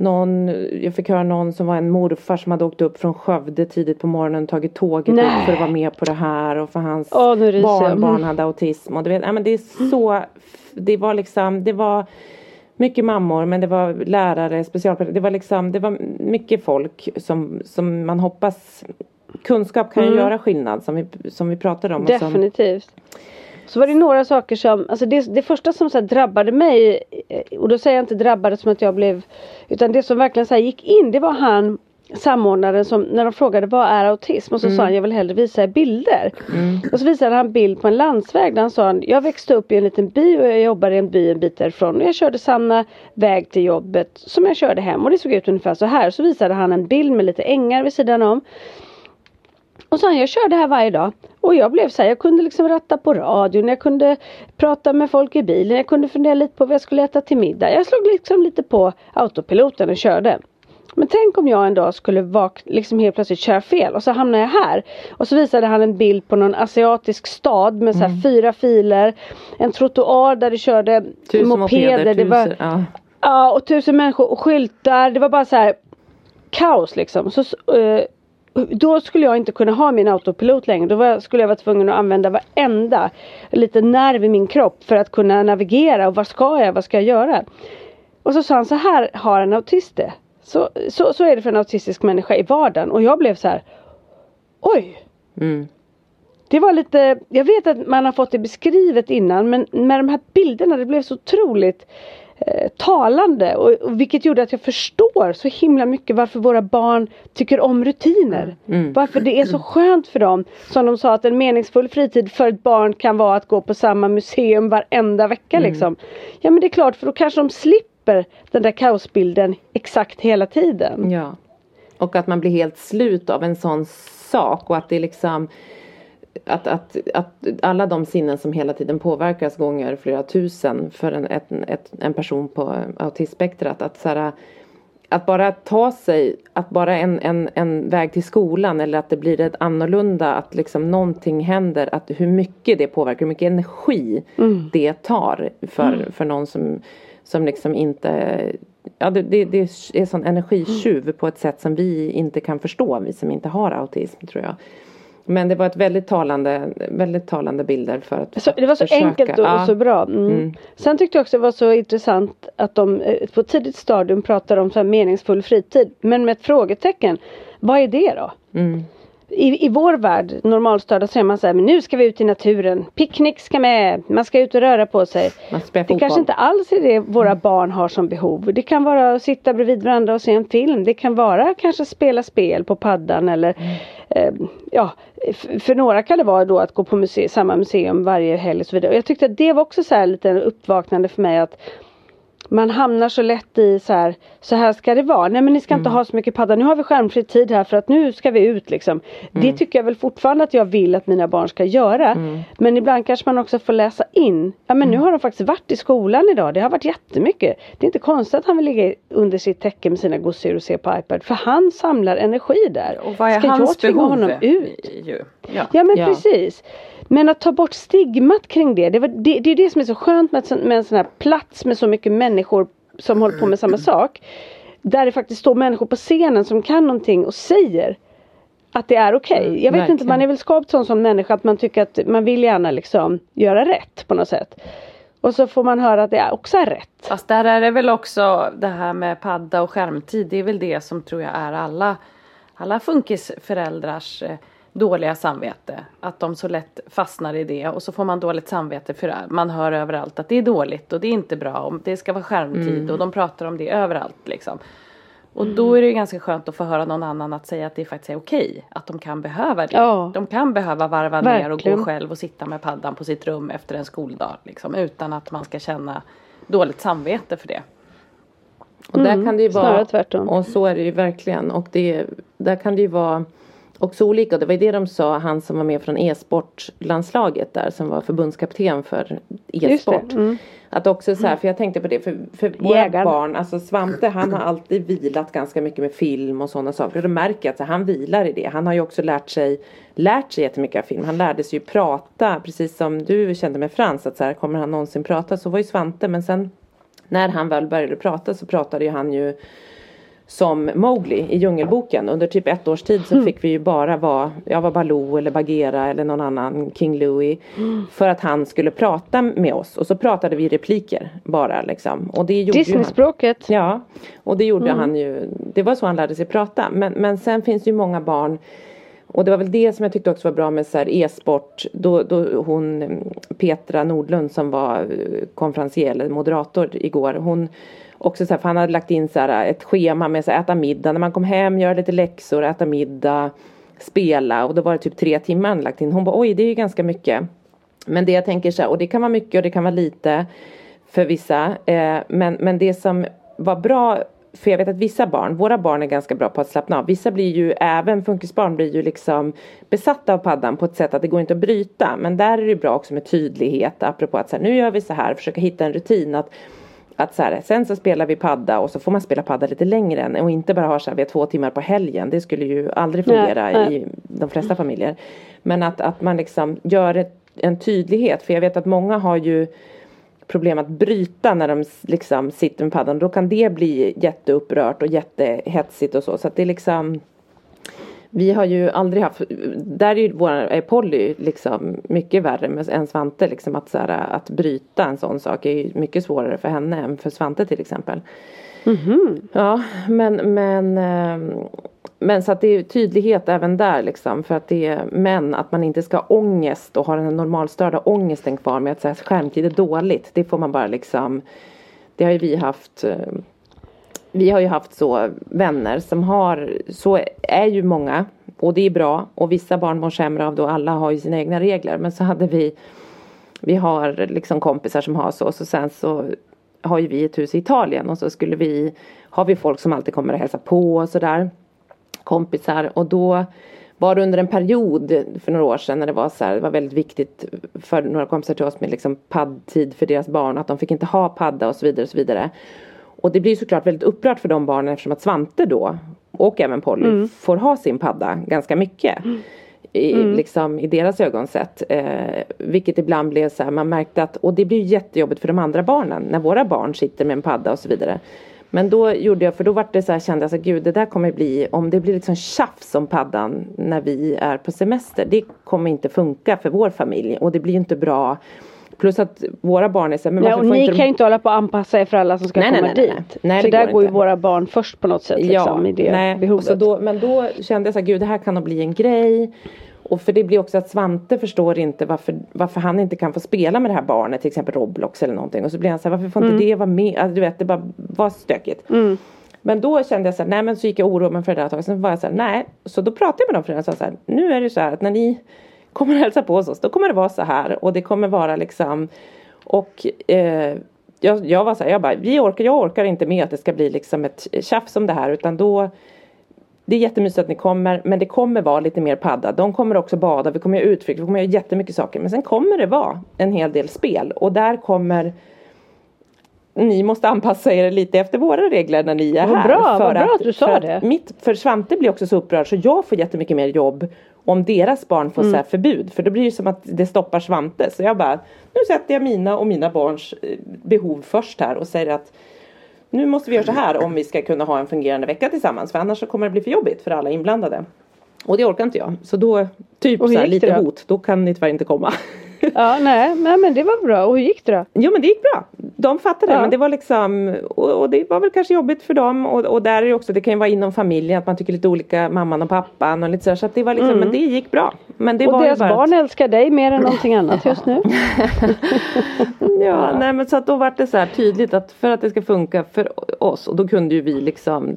någon, jag fick höra någon som var en morfar som hade åkt upp från Skövde tidigt på morgonen och tagit tåget Nej. upp för att vara med på det här och för hans jag. barnbarn Mm. hade autism och du vet, men det är så det var liksom, det var mycket mammor men det var lärare, specialpedagoger, det var liksom, det var mycket folk som, som man hoppas kunskap kan ju Mm. göra skillnad som vi, som vi pratade om. och som- Definitivt. Så var det några saker som, alltså det, det första som så drabbade mig eh, och då säger jag inte drabbade som att jag blev utan det som verkligen så gick in det var han samordnaren som när de frågade vad är autism och så sa han jag vill hellre visa er bilder. Och så visade han bild på en landsväg där han sa jag växte upp i en liten by och jag jobbade i en by en bit därifrån och jag körde samma väg till jobbet som jag körde hem och det såg ut ungefär så här. Så visade han en bild med lite ängar vid sidan om. Och så jag körde här varje dag. Och jag blev så här, jag kunde liksom ratta på radion, jag kunde prata med folk i bilen, jag kunde fundera lite på vad jag skulle äta till middag. Jag slog liksom lite på autopiloten och körde. Men tänk om jag en dag skulle vak- liksom helt plötsligt köra fel och så hamnar jag här. Och så visade han en bild på någon asiatisk stad med så här fyra filer. En trottoar där det körde Tusen mopeder. mopeder, det var, tusen, ja. Ja och tusen människor och skyltar. Det var bara så här kaos liksom. Så, eh, då skulle jag inte kunna ha min autopilot längre. Då var, skulle jag vara tvungen att använda varenda liten nerv i min kropp för att kunna navigera. Och vad ska jag? Vad ska jag göra? Och så sa han så här har en autist det. Så, så, så är det för en autistisk människa i vardagen. Och jag blev så här. Oj! Mm. Det var lite, jag vet att man har fått det beskrivet innan men med de här bilderna det blev så otroligt eh, talande och, och vilket gjorde att jag förstår så himla mycket varför våra barn tycker om rutiner. Varför det är så skönt för dem. Som de sa att en meningsfull fritid för ett barn kan vara att gå på samma museum varenda vecka liksom. Ja men det är klart för då kanske de slipper den där kaosbilden exakt hela tiden. Ja. Och att man blir helt slut av en sån sak och att det liksom att, att, att alla de sinnen som hela tiden påverkas gånger flera tusen för en, ett, ett, en person på autismspektrat. Att så här, att bara ta sig, att bara en, en, en väg till skolan eller att det blir ett annorlunda, att liksom någonting händer, att hur mycket det påverkar, hur mycket energi det tar för, för någon som, som liksom inte, ja det, det, det är sån energitjuv på ett sätt som vi inte kan förstå, vi som inte har autism tror jag. Men det var ett väldigt talande, väldigt talande bilder för att så, Det var så försöka. enkelt och, Ja. och så bra. Mm. Mm. Sen tyckte jag också det var så intressant att de eh, på ett tidigt stadium pratade om så meningsfull fritid. Men med ett frågetecken. Vad är det då? Mm. I, I vår värld, normalstörda, så är man så här, men nu ska vi ut i naturen. Picknick ska med, man ska ut och röra på sig. Det kanske inte alls är det våra barn har som behov. Det kan vara att sitta bredvid varandra och se en film. Det kan vara kanske spela spel på paddan eller eh, ja, för några kan det vara då att gå på muse- samma museum varje helg och så vidare. Och jag tyckte att det var också så här lite uppvaknande för mig att man hamnar så lätt i så här, så här ska det vara. Nej men ni ska inte ha så mycket padda. Nu har vi skärmfri tid här för att nu ska vi ut liksom. Det tycker jag väl fortfarande att jag vill att mina barn ska göra. Men ibland kanske man också får läsa in. Ja men nu har de faktiskt varit i skolan idag. Det har varit jättemycket. Det är inte konstigt att han vill ligga under sitt täcke med sina gosedjur och se på iPad. För han samlar energi där. Och vad är ska hans jag tvinga behov? honom ut? Ju. Ja. Ja men Ja. precis. Men att ta bort stigmat kring det. Det, var, det, det är det som är så skönt med, sån- med en sån här plats med så mycket människor som håller på med samma sak. Där det faktiskt står människor på scenen som kan någonting och säger att det är okej. Mm, Jag vet inte, verkligen. man är väl skapt sån som människa att man tycker att man vill gärna liksom göra rätt på något sätt. Och så får man höra att det också är rätt. Fast där är det väl också det här med padda och skärmtid. Det är väl det som tror jag är alla, alla funkisföräldrars eh, dåliga samvete. Att de så lätt fastnar i det och så får man dåligt samvete för man hör överallt att det är dåligt och det är inte bra och det ska vara skärmtid och de pratar om det överallt liksom. Och då är det ju ganska skönt att få höra någon annan att säga att det faktiskt är okej. Att de kan behöva det. Ja. De kan behöva varva ner och Verkligen. gå själv och sitta med paddan på sitt rum efter en skoldag. Liksom, utan att man ska känna dåligt samvete för det. Och där Mm, kan det ju vara, tvärtom. och så är det ju verkligen. Och det, där kan det ju vara också olika. Det var ju det de sa, han som var med från e-sportlandslaget där som var förbundskapten för e-sport. mm. Att också så här, för jag tänkte på det, för, för våra barn, alltså Svante han har alltid vilat ganska mycket med film och sådana saker. Och då märker jag att så, han vilar i det. Han har ju också lärt sig, lärt sig jättemycket av film. Han lärde sig ju prata, precis som du kände med Frans, att så här, kommer han någonsin prata? Så var ju Svante, men sen när han väl började prata så pratade ju han ju som Mowgli i Djungelboken. Under typ ett års tid så fick vi ju bara vara, jag var Baloo eller Bagheera eller någon annan King Louie. För att han skulle prata med oss. Och så pratade vi repliker bara liksom. Och det gjorde. Disneyspråket. Ja, och det gjorde han ju. Det var så han lärde sig prata. Men, men sen finns det ju många barn och det var väl det som jag tyckte också var bra med så e-sport. Då, då hon mm, Petra Nordlund som var eh, konferencier eller moderator igår. Hon också så här, för han hade lagt in så här ett schema med att äta middag. När man kom hem, göra lite läxor, äta middag, spela. Och då var det typ tre timmar han lagt in. Hon bara oj det är ju ganska mycket. Men det jag tänker så här, och det kan vara mycket och det kan vara lite för vissa. Eh, men, men det som var bra, för jag vet att vissa barn, våra barn är ganska bra på att slappna av. Vissa blir ju, även funkisbarn blir ju liksom besatta av paddan på ett sätt att det går inte att bryta. Men där är det bra också med tydlighet, apropå att så här, nu gör vi så här, försöka hitta en rutin. att att så här, sen så spelar vi padda och så får man spela padda lite längre än och inte bara ha så här, vi har två timmar på helgen. Det skulle ju aldrig fungera Nej, nej. i de flesta familjer. Men att, att man liksom gör ett, en tydlighet. För jag vet att många har ju problem att bryta när de liksom sitter med paddan. Då kan det bli jätteupprört och jättehetsigt och så. Så att det är liksom vi har ju aldrig haft, där är ju vår är Polly liksom mycket värre än Svante liksom att, så här, att bryta en sån sak är ju mycket svårare för henne än för Svante till exempel. Ja men men ehm, men så att det är tydlighet även där liksom för att det är men att man inte ska ha ångest och ha den här normalstörda ångesten kvar med att säga skärmtid är dåligt. Det får man bara liksom Det har ju vi haft eh, vi har ju haft så vänner som har, så är ju många och det är bra. Och vissa barn mår sämre av det och alla har ju sina egna regler. Men så hade vi vi har liksom kompisar som har så och så sen så har ju vi ett hus i Italien. Och så skulle vi har vi folk som alltid kommer och hälsa på och sådär. Kompisar. Och då var det under en period för några år sedan när det var så här, det var väldigt viktigt för några kompisar till oss med liksom paddtid för deras barn att de fick inte ha padda och så vidare och så vidare. Och det blir såklart väldigt upprört för de barnen eftersom att Svante då och även Polly får ha sin padda ganska mycket. I, liksom, I deras ögon sett. Eh, vilket ibland blev så här, man märkte att, och det blir jättejobbigt för de andra barnen när våra barn sitter med en padda och så vidare. Men då gjorde jag, för då var det så här, kände jag så här, gud det där kommer bli, om det blir liksom tjafs om paddan när vi är på semester. Det kommer inte funka för vår familj och det blir inte bra. Plus att våra barn är så här, men varför och ni inte kan de... ju inte hålla på att anpassa er för alla som ska Nej, komma nej, nej, dit. nej. Nej, för det där går går ju våra barn först på något sätt liksom, i det nej, behovet. Så då, men då kände jag så här, gud det här kan nog bli en grej. Och för det blir också att Svante förstår inte varför, varför han inte kan få spela med det här barnet, till exempel Roblox eller någonting. Och så blir han så här, varför får inte Mm. det vara med? Alltså, du vet, det bara var stökigt. Men då kände jag så här, nej men så gick jag och oroade mig för det där ett tag. Sen var jag så här, nej. Så då pratade jag med de föräldrarna och sa så här, nu är det så här att när ni kommer och hälsa på hos oss, då kommer det vara så här. Och det kommer vara liksom, och eh, jag, jag var så här, jag bara, vi orkar, jag orkar inte med att det ska bli liksom ett tjafs om det här. Utan då det är jättemysigt att ni kommer men det kommer vara lite mer padda. De kommer också bada, vi kommer göra utflykter, vi kommer göra jättemycket saker. Men sen kommer det vara en hel del spel och där kommer ni måste anpassa er lite efter våra regler när ni är Vad här. bra, vad bra att du sa för det. Mitt, för Svante blir också så upprörd så jag får jättemycket mer jobb om deras barn får så Mm. här förbud. För då blir det som att det stoppar Svante. Så jag bara, nu sätter jag mina och mina barns eh, behov först här och säger att nu måste vi göra så här om vi ska kunna ha en fungerande vecka tillsammans. För annars så kommer det bli för jobbigt för alla inblandade. Och det orkar inte jag. Så då, typ så här, det lite då? hot. Då kan ni tyvärr inte komma. Ja, nej, nej, men det var bra. Och hur gick det då? Jo men det gick bra. De fattade Ja. men det var liksom och, och det var väl kanske jobbigt för dem och, och där är det också det kan ju vara inom familjen att man tycker lite olika mamman och pappan och lite så, här, så att det var liksom men det gick bra. Men det Mm. och var deras bara barn att- älskar dig mer än någonting annat just nu. Ja, nej men så att då var det så här tydligt att för att det ska funka för oss och då kunde ju vi liksom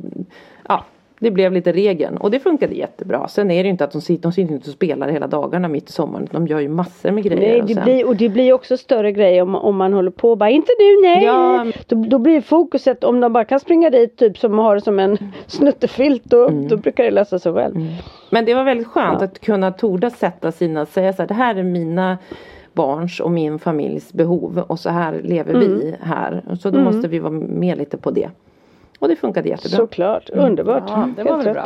Ja, det blev lite regeln och det funkade jättebra. Sen är det ju inte att de sitter, de sitter inte och spelar hela dagarna mitt i sommaren. De gör ju massor med grejer. Nej, och det sen- blir, och det blir också större grejer om, om man håller på och bara inte du nej. Ja. Då, då blir fokuset om de bara kan springa dit typ som har som en snuttefilt då, Mm. då brukar det lösa sig själv. Men det var väldigt skönt att kunna torda sätta sina, säga så här, det här är mina barns och min familjs behov och så här lever Mm. vi här. Och Så då måste vi vara med lite på det. Och det funkade jättebra. Såklart, underbart. Ja, det var Helt väl rätt.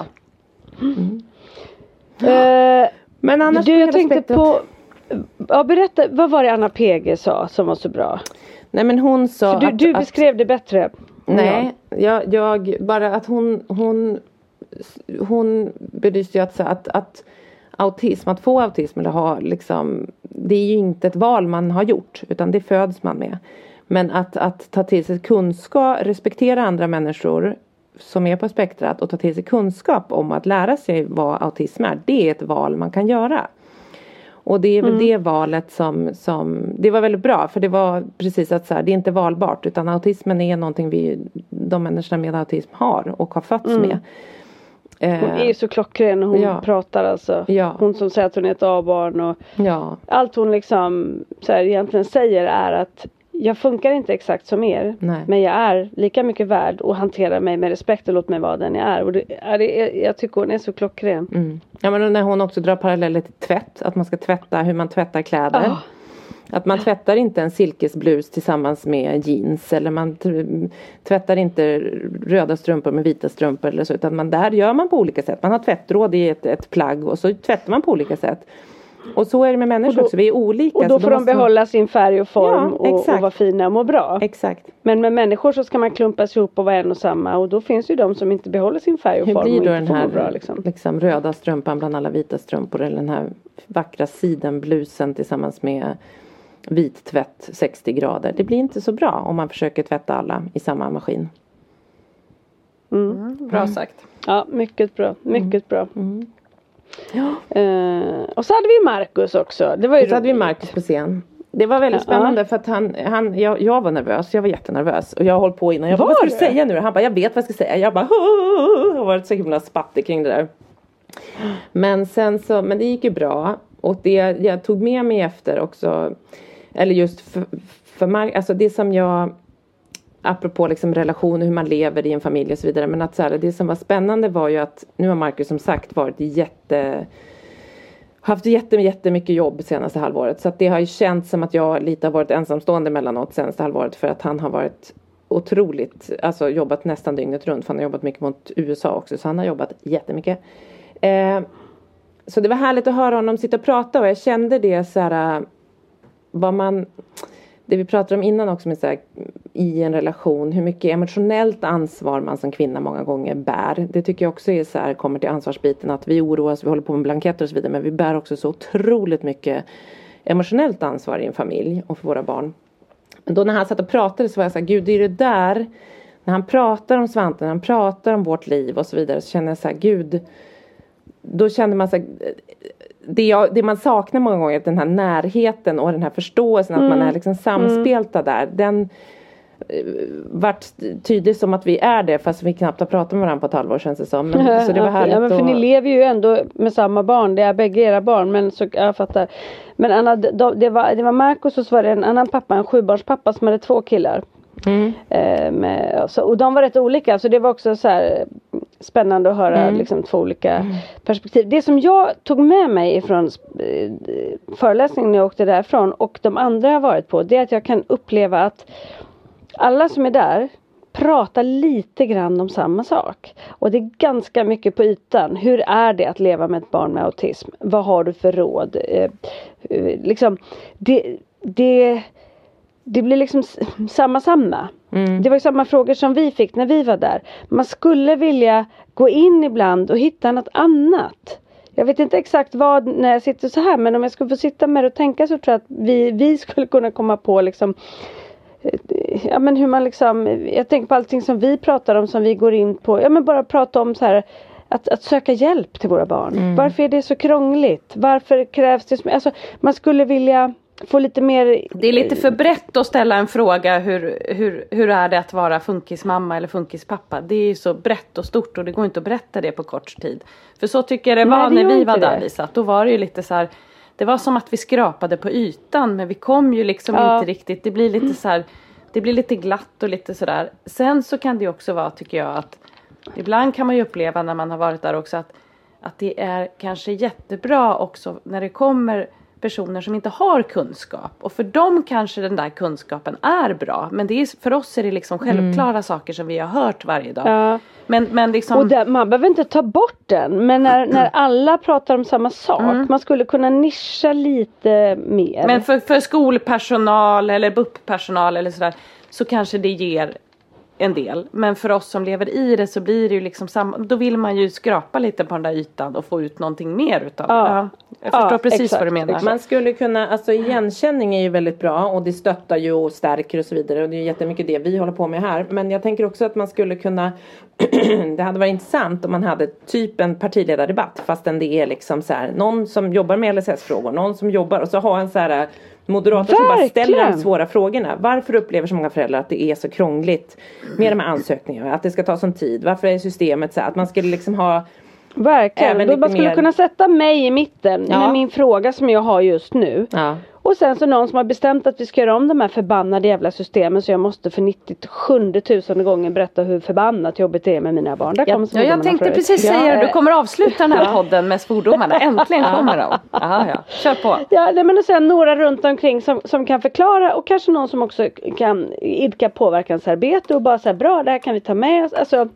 bra. Eh, Men annars du jag tänkte spektrat- på Ja berätta, vad var det Anna PG sa som var så bra? Nej men hon sa För du, att, du att, beskrev det bättre. Nej, jag, jag bara att hon hon hon belyste ju att, att, att autism, att få autism eller ha liksom det är ju inte ett val man har gjort utan det föds man med. Men att, att ta till sig kunskap, respektera andra människor som är på spektrat och ta till sig kunskap om att lära sig vad autism är. Det är ett val man kan göra. Och det är väl det valet som, som, det var väldigt bra för det var precis att så här, det är inte valbart utan autismen är någonting vi, de människorna med autism har och har fötts med. Hon Eh, är ju så klockren när hon ja. pratar alltså. Ja. Hon som säger att hon är ett A-barn och ja, allt hon liksom så här, egentligen säger är att jag funkar inte exakt som er. Nej. Men jag är lika mycket värd och hanterar mig med respekt och låt mig vara den jag är. Och det, är det, jag tycker hon är så klockren. mm. ja men när hon också drar paralleller till tvätt, att man ska tvätta hur man tvättar kläder. Ah. Att man tvättar inte en silkesblus tillsammans med jeans eller man tvättar inte röda strumpor med vita strumpor eller så utan man, där gör man på olika sätt. Man har tvättråd i ett, ett plagg och så tvättar man på olika sätt. Och så är det med människor Och då- också, vi är olika. Och då så får de måste man- behålla sin färg och form Ja, och, och vara fina och må bra. Exakt. Men med människor så ska man klumpas ihop och vara en och samma och då finns ju de som inte behåller sin färg och Hur form blir och inte den får här må bra liksom. liksom, röda strumpan bland alla vita strumpor eller den här vackra sidenblusen tillsammans med vit tvätt 60 grader. Det blir inte så bra om man försöker tvätta alla i samma maskin. Bra sagt. Ja, mycket bra. Mycket bra. Mm. Eh, och så hade vi Marcus också. Det var ju Så hade vi. Marcus på scen. Det var väldigt Ja. spännande för att han, han jag, jag var nervös, jag var jättenervös och jag har hållit på innan. Jag bara, Var vad ska du säga nu? Han bara, jag vet vad jag ska säga. Jag bara, jag har varit så himla spattig kring det där. Men sen så, men det gick ju bra. Och det jag tog med mig efter också, eller just för, för Mar- alltså det som jag apropå liksom relationer, hur man lever i en familj och så vidare. Men att så här, det som var spännande var ju att nu har Marcus som sagt varit jätte haft jätte, jättemycket jobb senaste halvåret. Så att det har ju känts som att jag lite har varit ensamstående mellanåt senaste halvåret. För att han har varit otroligt, alltså jobbat nästan dygnet runt. För han har jobbat mycket mot USA också. Så han har jobbat jättemycket. Eh, så det var härligt att höra honom sitta och prata och jag kände det så här. Eh, vad man det vi pratade om innan också med så här, i en relation, hur mycket emotionellt ansvar man som kvinna många gånger bär. Det tycker jag också är så här, kommer till ansvarsbiten att vi oroas, vi håller på med blanketter och så vidare men vi bär också så otroligt mycket emotionellt ansvar i en familj och för våra barn. Men då när han satt och pratade så var jag så här, gud det är det där när han pratar om Svante, när han pratar om vårt liv och så vidare så känner jag så här, gud då känner man så här, det, jag, det man saknar många gånger, den här närheten och den här förståelsen Mm. att man är liksom samspelta där. Den eh, vart tydlig som att vi är det fast vi knappt har pratat med varandra på ett halvår känns det som. Men, så det var härligt ja, men för att- ni lever ju ändå med samma barn. Det är bägge era barn. Men så, jag fattar. Men Anna, de, det var, det var Marcus och så var det en annan pappa, en sjubarnspappa som hade två killar. Mm. Eh, med, så, och de var rätt olika så det var också så här spännande att höra Mm. liksom, två olika perspektiv. Det som jag tog med mig ifrån eh, föreläsningen när jag åkte därifrån och de andra jag varit på det är att jag kan uppleva att alla som är där pratar lite grann om samma sak. Och det är ganska mycket på ytan. Hur är det att leva med ett barn med autism? Vad har du för råd? Eh, eh, liksom, det, det, det blir liksom samma samma. Det var ju samma frågor som vi fick när vi var där. Man skulle vilja gå in ibland och hitta något annat. Jag vet inte exakt vad när jag sitter så här men om jag skulle få sitta med det och tänka så tror jag att vi, vi skulle kunna komma på liksom Ja men hur man liksom Jag tänker på allting som vi pratar om som vi går in på Ja men bara prata om så här att, att söka hjälp till våra barn. Varför är det så krångligt? Varför krävs det så Alltså man skulle vilja få lite mer Det är lite för brett att ställa en fråga hur, hur, hur är det att vara funkismamma eller funkispappa. Det är ju så brett och stort och det går inte att berätta det på kort tid. För så tycker jag det Nej, var det när vi var där det. Lisa. Då var det ju lite så här. Det var som att vi skrapade på ytan men vi kom ju liksom Ja. inte riktigt. Det blir lite så här. Det blir lite glatt och lite sådär. Sen så kan det också vara tycker jag att ibland kan man ju uppleva när man har varit där också att, att det är kanske jättebra också när det kommer personer som inte har kunskap. Och för dem kanske den där kunskapen är bra. Men det är, för oss är det liksom självklara saker som vi har hört varje dag. Ja. Men, men liksom... Och där, man behöver inte ta bort den men när, när alla pratar om samma sak. Man skulle kunna nischa lite mer. Men för, för skolpersonal eller BUP-personal eller sådär så kanske det ger en del. Men för oss som lever i det så blir det ju liksom samma. Då vill man ju skrapa lite på den där ytan och få ut någonting mer utav Ja. det. Ja, jag förstår Ja, precis exakt, vad du menar. exakt. Man skulle kunna, alltså igenkänning är ju väldigt bra och det stöttar ju och stärker och så vidare och det är jättemycket det vi håller på med här. Men jag tänker också att man skulle kunna, det hade varit intressant om man hade typ en partiledardebatt fastän det är liksom så här, någon som jobbar med LSS-frågor, någon som jobbar och så ha en så här moderator som bara ställer de svåra frågorna. Varför upplever så många föräldrar att det är så krångligt med de här ansökningarna, att det ska ta sån tid, varför är systemet så här, att man skulle liksom ha Verkligen. Även man skulle mer- kunna sätta mig i mitten Ja. med min fråga som jag har just nu. Ja. Och sen så någon som har bestämt att vi ska göra om de här förbannade jävla systemen så jag måste för 97 tusen gången berätta hur förbannat jobbigt det är med mina barn. Där Ja, Ja, jag tänkte precis säga det. Du kommer avsluta den här podden med svordomarna. Äntligen kommer de. Jaha, ja. Kör på. Ja, nej, men och sen några runt omkring som, som kan förklara och kanske någon som också kan idka påverkansarbete och bara säga bra det här kan vi ta med oss. Alltså,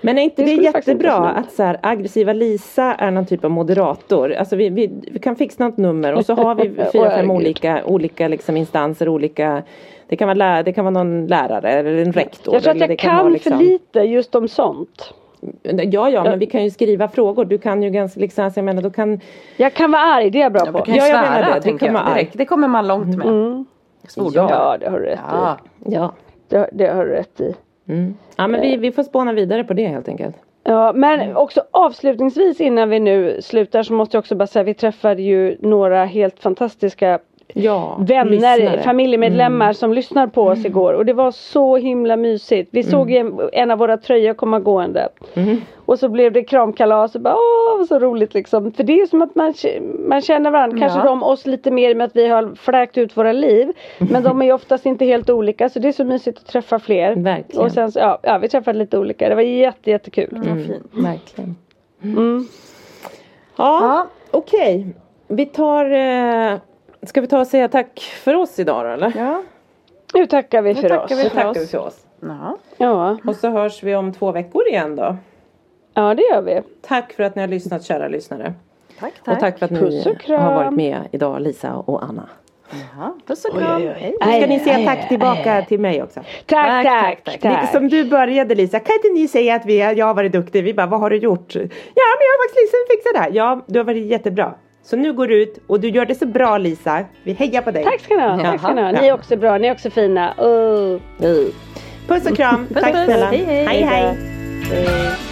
Men är inte Det det, jättebra att så här, aggressiva Lisa är någon typ av moderator? Alltså vi, vi, vi kan fixa något nummer och så har vi fyra, fem olika, olika liksom instanser, olika det kan, vara lä- det kan vara någon lärare eller en rektor. jag tror att jag det kan vara för lite just om sånt. Ja, ja, men vi kan ju skriva frågor. Du kan ju ganska, liksom, alltså, jag menar, då kan... Jag kan vara arg, det är jag bra Du på. kan Ja, jag svära, menar det. Du kan jag. vara Det, arg. det kommer man långt med. Svordomar. Ja, det har du rätt Ja. i. Ja. Det, det har du rätt i. Mm. Ja, men vi, vi får spåna vidare på det helt enkelt. Ja, men också avslutningsvis innan vi nu slutar så måste jag också bara säga vi träffade ju några helt fantastiska Ja, vänner, lyssnare. familjemedlemmar som lyssnar på oss igår och det var så himla mysigt. Vi såg ju en, en av våra tröjor komma gående. Och så blev det kramkalas och bara åh vad så roligt liksom. För det är som att man, man känner varandra. Kanske Ja. de oss lite mer med att vi har fläkt ut våra liv. Men de är ju oftast inte helt olika så det är så mysigt att träffa fler. Verkligen. Och sen så, ja, ja vi träffade lite olika. Det var jätte jättekul. Vad fint. Verkligen. Mm. Ja, Ja. okej. Vi tar... Eh, ska vi ta och säga tack för oss idag då eller? Ja. Nu tackar vi för tackar oss. vi Nu för tackar oss. vi för oss. Ja. Ja. Och så hörs vi om två veckor igen då. ja, det gör vi. Tack för att ni har lyssnat kära lyssnare. Tack, tack. Och tack för att Puss ni och kram. har varit med idag Lisa och Anna. Jaha, puss och kram. oj, oj. Nu ska ni säga tack tillbaka aj. till mig också. Tack, tack, tack. Lite som du började Lisa, kan inte ni säga att vi, jag har varit duktig? Vi bara, vad har du gjort? Ja men jag har faktiskt liksom fixat det här. Ja, du har varit jättebra. Så nu går du ut och du gör det så bra Lisa. Vi hejar på dig. Tack ska ni ha. Tack ska ni ha. Ni är också bra. Ni är också fina. Uh. Puss och kram. Puss, tack snälla. Hej, hej. hej. hej.